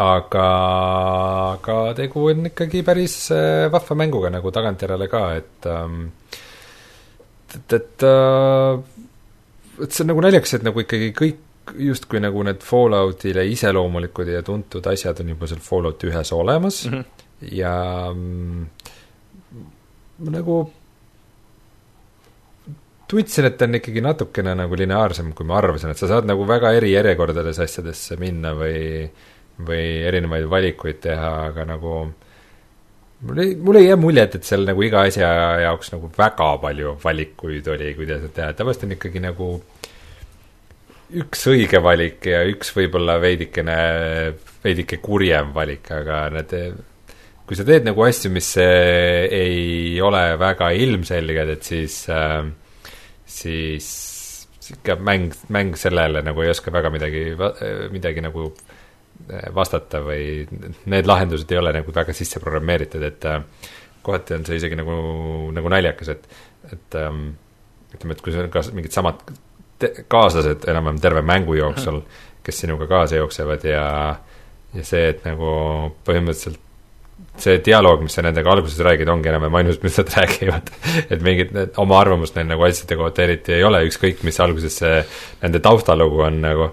aga, aga tegu on ikkagi päris eh, vahva mänguga nagu tagantjärele ka, et ähm, et, et äh, et see on nagu naljakas, et nagu ikkagi kõik justkui nagu need Falloutile iseloomulikud ja tuntud asjad on juba seal Fallouti ühes olemas mm -hmm. ja mm, nagu tundsin, et ta on ikkagi natukene nagu lineaarsem, kui ma arvasin, et sa saad nagu väga eri järjekordades asjadesse minna või või erinevaid valikuid teha, aga nagu mul ei, mul ei jää muljet, et seal nagu iga asja jaoks nagu väga palju valikuid oli, kuidas seda teha, tavaliselt on ikkagi nagu äh, üks õige valik ja üks võib-olla veidikene, veidike kurjem valik, aga need, kui sa teed nagu asju, mis ei ole väga ilmselged, et siis äh,, siis ikka mäng, mäng sellele nagu ei oska väga midagi, midagi nagu äh, vastata või need lahendused ei ole nagu väga sisse programmeeritud, et kohati on see isegi nagu, nagu naljakas, et, et ähm, ütleme, et kui sul on ka mingid samad kaaslased enam-vähem terve mängu jooksul, kes sinuga kaasa jooksevad ja, ja see, et nagu põhimõtteliselt see dialoog, mis sa nendega alguses räägid, ongi enam-vähem ainus, mis nad räägivad. et mingit oma arvamust neil nagu asjade kohta eriti ei ole, ükskõik mis alguses see nende taustalugu on nagu,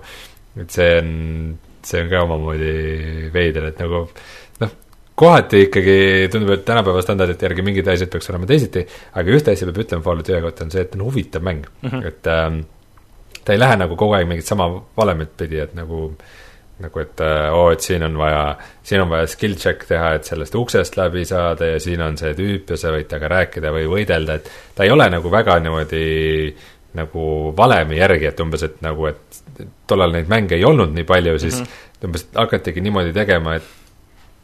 et see on, see on ka omamoodi veider, et nagu noh, kohati ikkagi tundub, et tänapäeva standardite järgi mingid asjad peaks olema teisiti, aga ühte asja peab ütlema Fallout ühe kohta, on see, et on huvitav mäng mm, -hmm. et ähm, ta ei lähe nagu kogu aeg mingit sama valemit pidi, et nagu nagu et äh, oo oh,, et siin on vaja, siin on vaja skill check teha, et sellest uksest läbi saada ja siin on see tüüp ja sa võid temaga rääkida või võidelda, et ta ei ole nagu väga niimoodi nagu valemi järgi, et umbes, et nagu, et tollal neid mänge ei olnud nii palju, siis mm -hmm. umbes hakatigi niimoodi tegema, et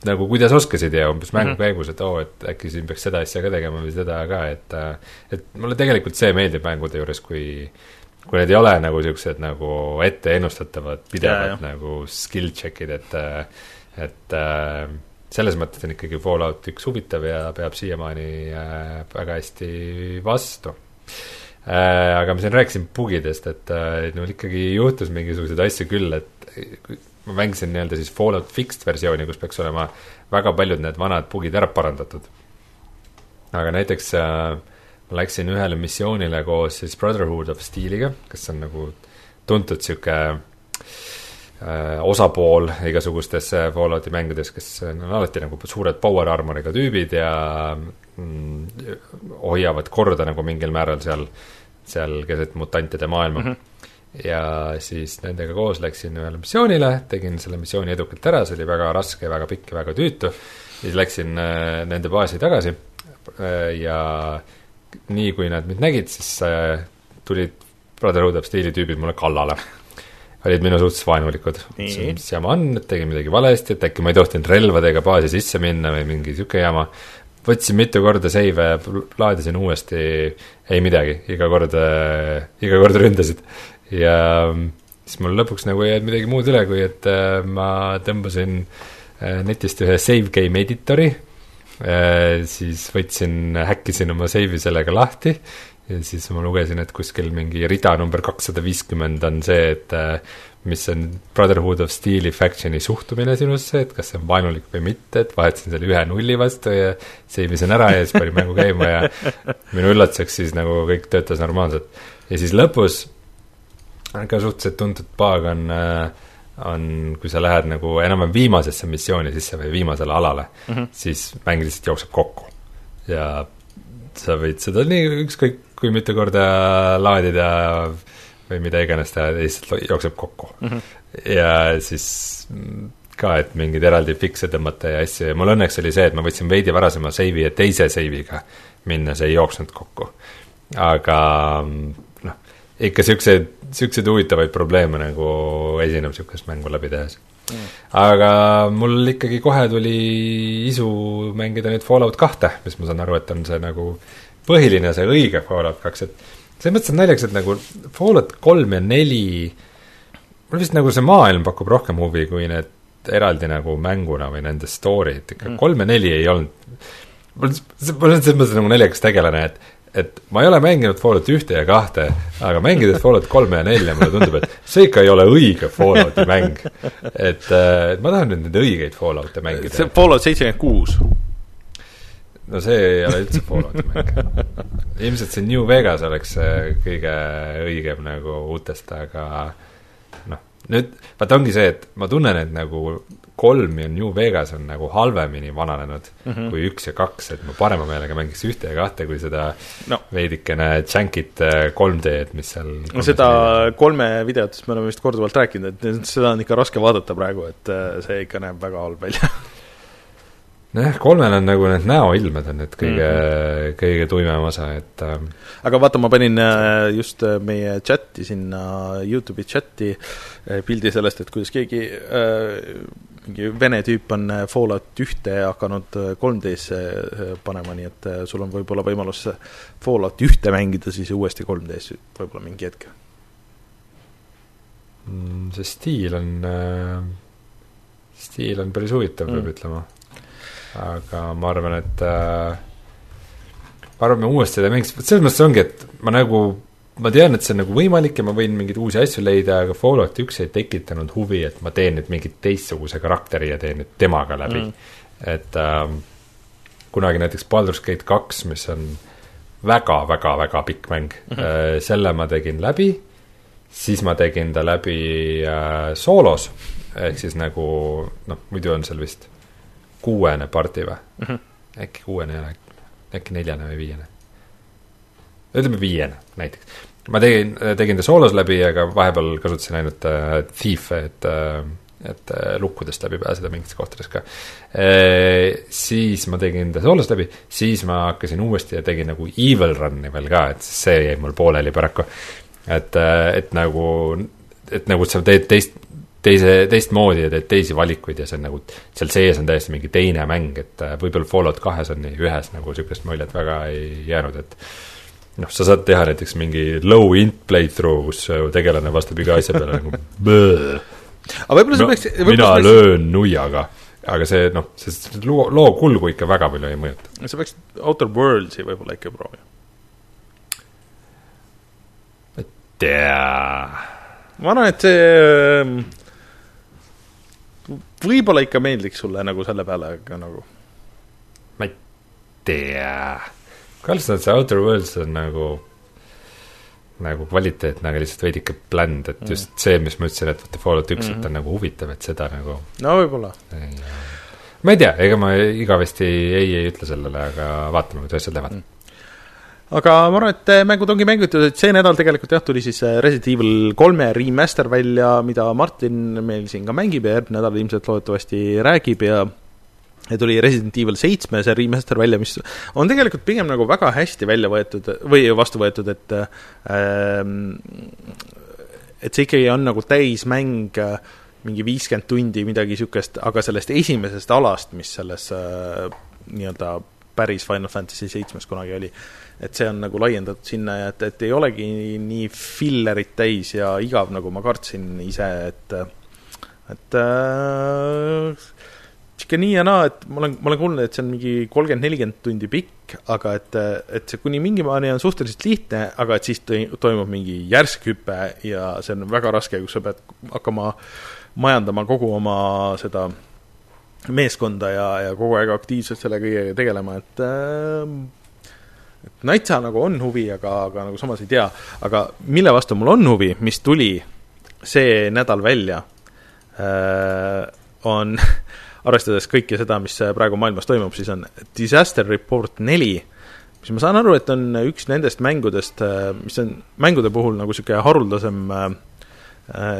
nagu kuidas oskasid ja umbes mängu mm -hmm. käigus, et oo oh,, et äkki siin peaks seda asja ka tegema või seda ka, et äh, et mulle tegelikult see meeldib mängude juures, kui kui need ei ole nagu niisugused nagu ette ennustatavad, pidevad nagu skill check'id, et et äh, selles mõttes on ikkagi Fallout üks huvitav ja peab siiamaani äh, väga hästi vastu äh,. aga ma siin rääkisin bugidest, et mul ikkagi juhtus mingisuguseid asju küll, et ma mängisin nii-öelda siis Fallout Fixed versiooni, kus peaks olema väga paljud need vanad bugid ära parandatud. aga näiteks äh, ma läksin ühele missioonile koos siis Brotherhood of Steeliga, kes on nagu tuntud sihuke äh, osapool igasugustes äh, Fallouti mängudes, kes on alati nagu suured power armor'iga tüübid ja mm, hoiavad korda nagu mingil määral seal, seal keset mutantide maailma mm. -hmm ja siis nendega koos läksin ühele missioonile, tegin selle missiooni edukalt ära, see oli väga raske, väga pikk ja väga tüütu. siis läksin äh, nende baasi tagasi äh, ja nii kui nad mind nägid, siis äh, tulid Brotherhood of Steel'i tüübid mulle kallale. olid minu suhtes vaenulikud. mis jama on, et tegin midagi valesti, et äkki ma ei tohtinud relvadega baasi sisse minna või mingi niisugune jama. võtsin mitu korda seive, laadisin uuesti, ei midagi, iga kord äh,, iga kord ründasid. ja siis mul lõpuks nagu ei jäänud midagi muud üle, kui et äh, ma tõmbasin äh, netist ühe save game editori siis võtsin, häkkisin oma save'i sellega lahti ja siis ma lugesin, et kuskil mingi rida number kakssada viiskümmend on see, et äh, mis on Brotherhood of Steel'i faction'i suhtumine sinusse, et kas see on vaenulik või mitte, et vahetasin selle ühe nulli vastu ja save isin ära ja siis panin mängu käima ja minu üllatuseks siis nagu kõik töötas normaalselt. ja siis lõpus ka suhteliselt tuntud paag on äh, on, kui sa lähed nagu enam-vähem viimasesse missiooni sisse või viimasele alale mm, -hmm. siis mäng lihtsalt jookseb kokku. ja sa võid seda nii ükskõik kui mitu korda laadida või mida iganes teha, lihtsalt jookseb kokku mm. -hmm. ja siis ka, et mingeid eraldi fikse tõmmata ja asju ja mul õnneks oli see, et ma võtsin veidi varasema save'i ja teise save'iga minna, see ei jooksnud kokku. aga ikka siukseid, siukseid huvitavaid probleeme nagu esineb siukest mängu läbi tehes mm.. aga mul ikkagi kohe tuli isu mängida nüüd Fallout kahte, mis ma saan aru, et on see nagu põhiline, see õige Fallout kaks, et selles mõttes on naljakas, et nagu Fallout kolm ja neli, mulle vist nagu see maailm pakub rohkem huvi kui need eraldi nagu mänguna või nende story'd, ikka mm. kolm ja neli ei olnud, mul, mul on selles mõttes nagu naljakas tegelane, et et ma ei ole mänginud Fallout ühte ja kahte, aga mängides Fallout kolme ja nelja, mulle tundub, et see ikka ei ole õige Fallouti mäng. et äh, ma tahan nüüd neid õigeid Fallout'e mängida. see Fallout seitsekümmend kuus no see ei ole üldse Fallouti mäng. ilmselt see New Vegas oleks kõige õigem nagu uutest, aga noh, nüüd vaata ongi see, et ma tunnen, et nagu kolm ja New Vegas on nagu halvemini vananenud mm -hmm. kui üks ja kaks, et ma parema meelega mängiks ühte ja kahte, kui seda no. veidikene jankit 3D-d, mis seal no seda kolme videotest me oleme vist korduvalt rääkinud, et seda on ikka raske vaadata praegu, et äh, see ikka näeb väga halb välja nojah, kolmel on nagu need näoilmed on nüüd kõige mm, -hmm. kõige tuimem osa, et äh, aga vaata, ma panin äh, just äh, meie chati sinna, Youtube'i chati pildi sellest, et kuidas keegi mingi vene tüüp on Fallout ühte hakanud 3D-sse panema, nii et sul on võib-olla võimalus Fallout ühte mängida siis uuesti 3D-s võib-olla mingi hetk. Mm, see stiil on, stiil on päris huvitav mm., peab ütlema aga ma arvan, et äh, ma arvan, me uuesti seda mängiks, selles mõttes ongi, et ma nagu, ma tean, et see on nagu võimalik ja ma võin mingeid uusi asju leida, aga Fallout üks ei tekitanud huvi, et ma teen nüüd mingit teistsuguse karakteri ja teen nüüd temaga läbi mm.. et äh, kunagi näiteks Baldur's Gate kaks, mis on väga-väga-väga pikk mäng mm, -hmm. äh, selle ma tegin läbi, siis ma tegin ta läbi äh, soolos, ehk siis nagu noh, muidu on seal vist kuuene parti või mm? -hmm. äkki kuuene ei ole, äkki neljane või viiene? Ütleme viiene näiteks. ma tegin, tegin ta soolos läbi, aga vahepeal kasutasin ainult äh, Thief'e, et äh, et äh, lukkudest läbi pääseda mingites kohtades ka e,. siis ma tegin ta soolos läbi, siis ma hakkasin uuesti ja tegin nagu Evil Run'i veel ka, et see jäi mul pooleli paraku. et, äh, et nagu, et nagu sa teed teist, teise, teistmoodi ja teed teisi valikuid ja see on nagu, seal sees on täiesti mingi teine mäng, et võib-olla Fallout kahes on ühes nagu niisugust muljet väga ei jäänud, et noh, sa saad teha näiteks mingi low int playthrough, kus tegelane vastab iga asja peale nagu aga võib-olla sa peaks mina peaks... löön nuiaga, aga see noh, see loo, loo kulgu ikka väga palju ei mõjuta. sa peaks Outer Worlds'i võib-olla ikka proovima. ma ei tea. ma arvan, et see ähm, võib-olla ikka meeldiks sulle nagu selle peale, aga nagu. ma ei tea, Karlsson, see Outer Worlds on nagu, nagu kvaliteetne, aga lihtsalt veidike bland, et mm. just see, mis ma ütlesin, et vaata Fallout üks mm, -hmm. et on nagu huvitav, et seda nagu. no võib-olla. ma ei tea, ega ma igavesti ei, ei ütle sellele, aga vaatame, kuidas asjad lähevad mm aga ma arvan, et mängud ongi mängitud, et see nädal tegelikult jah, tuli siis äh, Resident Evil kolme remaster välja, mida Martin meil siin ka mängib ja järgmine nädal ilmselt loodetavasti räägib ja ja tuli Resident Evil seitsme see remaster välja, mis on tegelikult pigem nagu väga hästi välja võetud või vastu võetud, et ähm, et see ikkagi on nagu täismäng, mingi viiskümmend tundi, midagi niisugust, aga sellest esimesest alast, mis selles äh, nii-öelda päris Final Fantasy seitsmes kunagi oli. et see on nagu laiendatud sinna ja et, et ei olegi nii fillerit täis ja igav, nagu ma kartsin ise, et et äh, sihuke nii ja naa, et ma olen, ma olen kuulnud, et see on mingi kolmkümmend, nelikümmend tundi pikk, aga et, et see kuni mingi maani on suhteliselt lihtne, aga et siis toimub mingi järsk hüpe ja see on väga raske, kus sa pead hakkama majandama kogu oma seda meeskonda ja, ja kogu aeg aktiivselt selle kõigega tegelema, et äh, et Natsa nagu on huvi, aga, aga nagu samas ei tea. aga mille vastu mul on huvi, mis tuli see nädal välja äh,, on arvestades kõike seda, mis praegu maailmas toimub, siis on Disaster Report neli, mis ma saan aru, et on üks nendest mängudest, mis on mängude puhul nagu niisugune haruldasem äh,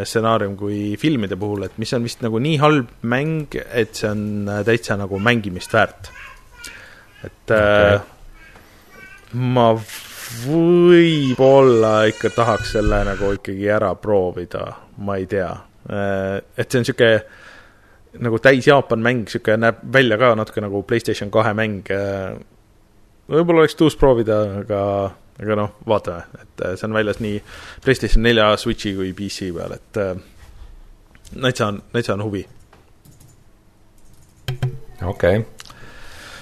stsenaarium kui filmide puhul, et mis on vist nagu nii halb mäng, et see on täitsa nagu mängimist väärt. et okay. äh, ma võib-olla ikka tahaks selle nagu ikkagi ära proovida, ma ei tea. Äh, et see on niisugune nagu täis Jaapan mäng, niisugune näeb välja ka natuke nagu PlayStation kahe mäng. Äh, võib-olla oleks tuus proovida, aga, aga noh, vaatame, et äh, see on väljas nii PlayStation nelja, Switchi kui PC peal, et äh, täitsa on, täitsa on huvi. okei okay..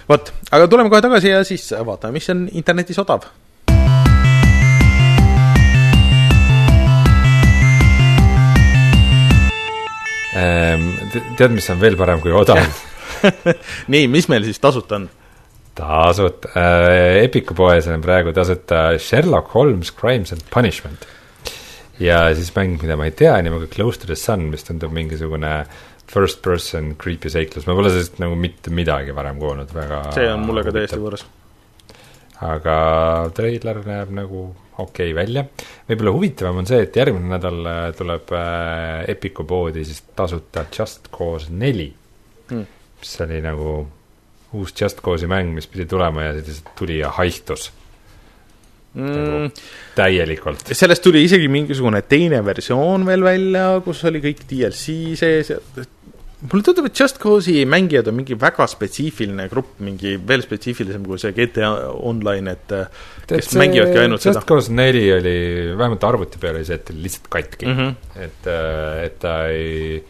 vot, aga tuleme kohe tagasi ja siis vaatame, mis on internetis odav tead, mis on veel parem kui odav nii, mis meil siis tasuta on? tasuta äh,, Epiku poes on praegu tasuta Sherlock Holmes Crimes and Punishment. ja siis mäng, mida ma ei tea, nimega Close to the Sun, mis tundub mingisugune first person creepy seiklus, ma pole sellest nagu mitte midagi varem kuulnud, väga see on mulle ka täiesti võõras. aga treiler näeb nagu okei okay välja. võib-olla huvitavam on see, et järgmine nädal äh, tuleb äh, Epiku poodi siis tasuta Just Cause neli mm., mis oli nagu uus Just Cause'i mäng, mis pidi tulema ja siis tuli ja haihtus mm.. Nagu täielikult. sellest tuli isegi mingisugune teine versioon veel välja, kus oli kõik DLC sees ja mulle tundub, et Just Cause'i mängijad on mingi väga spetsiifiline grupp, mingi veel spetsiifilisem kui see GTA Online, et kes et mängivadki ainult Just seda. Just Cause neli oli, vähemalt arvuti peal oli see, et oli lihtsalt katki mm. -hmm. et, äh, et ta ei,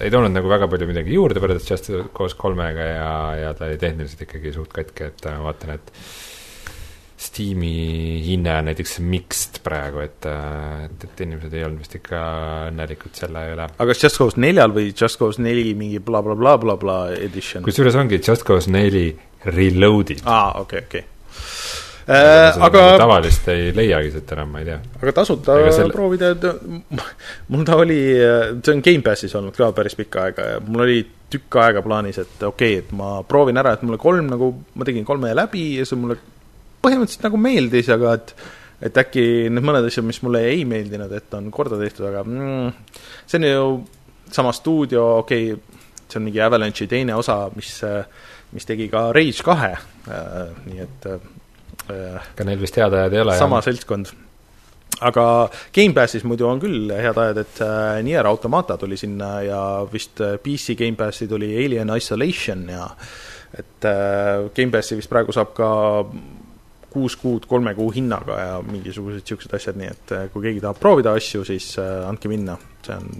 ei toonud nagu väga palju midagi juurde võrreldes Just Cause kolmega ja, ja ta oli tehniliselt ikkagi suht katki, et ma vaatan, et Steam'i hinne on näiteks mixed praegu, et, et, et inimesed ei olnud vist ikka õnnelikud selle üle. aga kas Just Cause neljal või Just Cause neli mingi blablabla bla, bla, bla, bla edition? kusjuures ongi Just Cause neli reloaded. aa, okei, okei Äh, aga nagu tavalist ei leiagi siit enam, ma ei tea. aga tasuta selle... proovida, mul ta oli, see on Gamepassis olnud ka päris pikka aega ja mul oli tükk aega plaanis, et okei okay,, et ma proovin ära, et mulle kolm nagu, ma tegin kolme läbi ja see mulle põhimõtteliselt nagu meeldis, aga et et äkki need mõned asjad, mis mulle ei meeldinud, et on korda tehtud, aga mm, see on ju sama stuudio, okei okay,, see on mingi Avalanche'i teine osa, mis, mis tegi ka Rage kahe äh,, nii et äh, ega neil vist head ajad ei ole? sama jah. seltskond. aga Gamepassis muidu on küll head ajad, et äh, Nier Automata tuli sinna ja vist äh, PC Gamepassi tuli Alien Isolation ja et äh, Gamepassi vist praegu saab ka kuus kuud kolme kuu hinnaga ja mingisugused niisugused asjad, nii et äh, kui keegi tahab proovida asju, siis äh, andke minna, see on,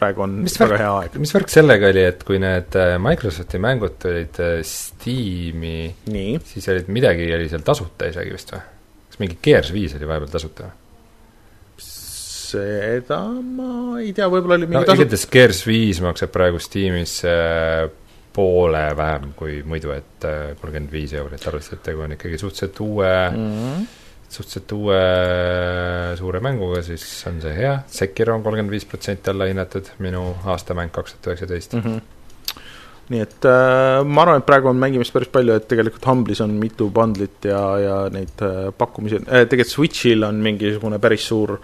praegu on mis väga värk, hea aeg. mis värk sellega oli, et kui need äh, Microsofti mängud tulid Steam'i, siis olid midagi, oli seal tasuta isegi vist või? kas mingi Gears viis oli vahepeal tasuta või? seda ma ei tea, võib-olla oli mingi no, tasuta igatahes Gears viis maksab praegu Steamis poole vähem kui muidu, et äh, kolmkümmend viis eurot, arvestades, et tegu on ikkagi suhteliselt uue mm, -hmm. suhteliselt uue suure mänguga, siis on see hea, Sekiro on kolmkümmend viis protsenti alla hinnatud, minu aastamäng kaks tuhat üheksateist. Mhm nii et äh, ma arvan, et praegu on mängimist päris palju, et tegelikult Humble'is on mitu bundlit ja, ja neid äh, pakkumisi äh,, tegelikult Switch'il on mingisugune päris suur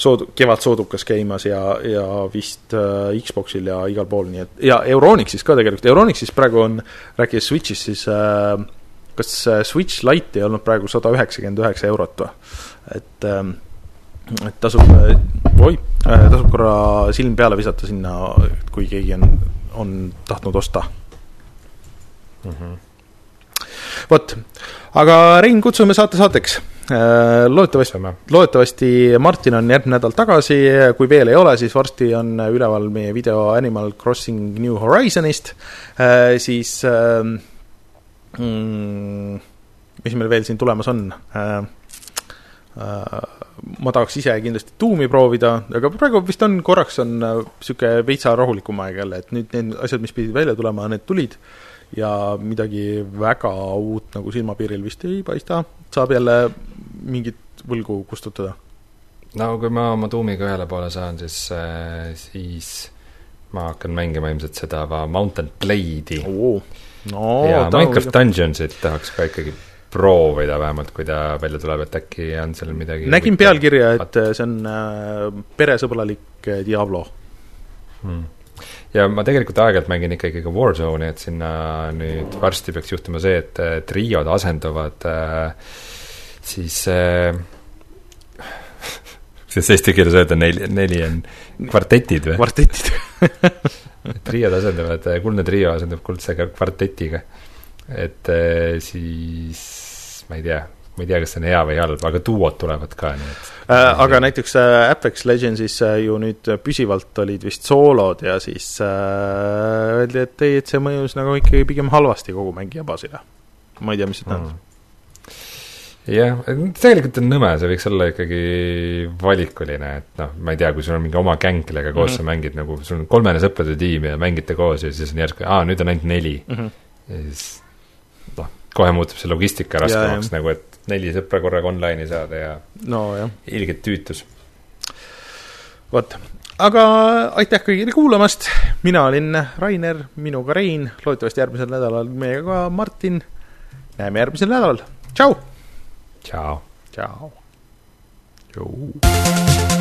sood-, kevadsoodukas käimas ja, ja vist äh, Xbox'il ja igal pool, nii et ja Euronixis ka tegelikult, Euronixis praegu on, rääkides Switch'ist, siis äh, kas äh, Switch Lite ei olnud praegu sada üheksakümmend üheksa eurot või? et äh, et tasub, äh, oi, äh, tasub korra silm peale visata sinna, kui keegi on on tahtnud osta mm. -hmm. vot, aga Rein kutsume saate saateks Äh, loodetavasti, loodetavasti Martin on järgmine nädal tagasi, kui veel ei ole, siis varsti on üleval meie video Animal Crossing New Horizonist, äh, siis ähm, mm, mis meil veel siin tulemas on? Äh, ma tahaks ise kindlasti tuumi proovida, aga praegu vist on, korraks on niisugune veitsa rahulikum aeg jälle, et nüüd need asjad, mis pidid välja tulema, need tulid ja midagi väga uut nagu silmapiiril vist ei paista, saab jälle mingit võlgu kustutada? no kui ma oma tuumiga ühele poole saan, siis, äh, siis ma hakkan mängima ilmselt seda Mountain Blade'i. No, ja Minecraft Dungeonsit tahaks ka ikkagi proovida vähemalt, kui ta välja tuleb, et äkki on seal midagi nägin pealkirja, et see on äh, peresõbralik äh, Diablo hmm ja ma tegelikult aeg-ajalt mängin ikkagi ka Warzone'i, et sinna nüüd varsti peaks juhtuma see, et triod asenduvad äh, siis äh, kuidas eesti keeles öelda, neli, neli on kvartetid või? kvartetid triod asenduvad, kuldne trio asendub kuldse kvartetiga. et äh, siis ma ei tea, ma ei tea, kas see on hea või halb, aga duod tulevad ka, nii et äh, aga näiteks äh, Apex Legendsis äh, ju nüüd püsivalt olid vist soolod ja siis äh, öeldi, et ei, et see mõjus nagu ikkagi pigem halvasti kogu mängija baasile. ma ei tea, mis see tähendab mm jah, tegelikult on nõme, see võiks olla ikkagi valikuline, et noh, ma ei tea, kui sul on mingi oma gäng, kellega koos mm -hmm. sa mängid nagu, sul on kolmene sõprade tiim ja mängite koos ja siis on järsku, aa, nüüd on ainult neli mm. -hmm. ja siis kohe muutub see logistika raskemaks nagu, et neli sõpra korraga online'i saada ja no ilgelt tüütus. vot, aga aitäh kõigile kuulamast, mina olin Rainer, minuga Rein, loodetavasti järgmisel nädalal meiega ka Martin, näeme järgmisel nädalal, tšau! Ciao. Jo.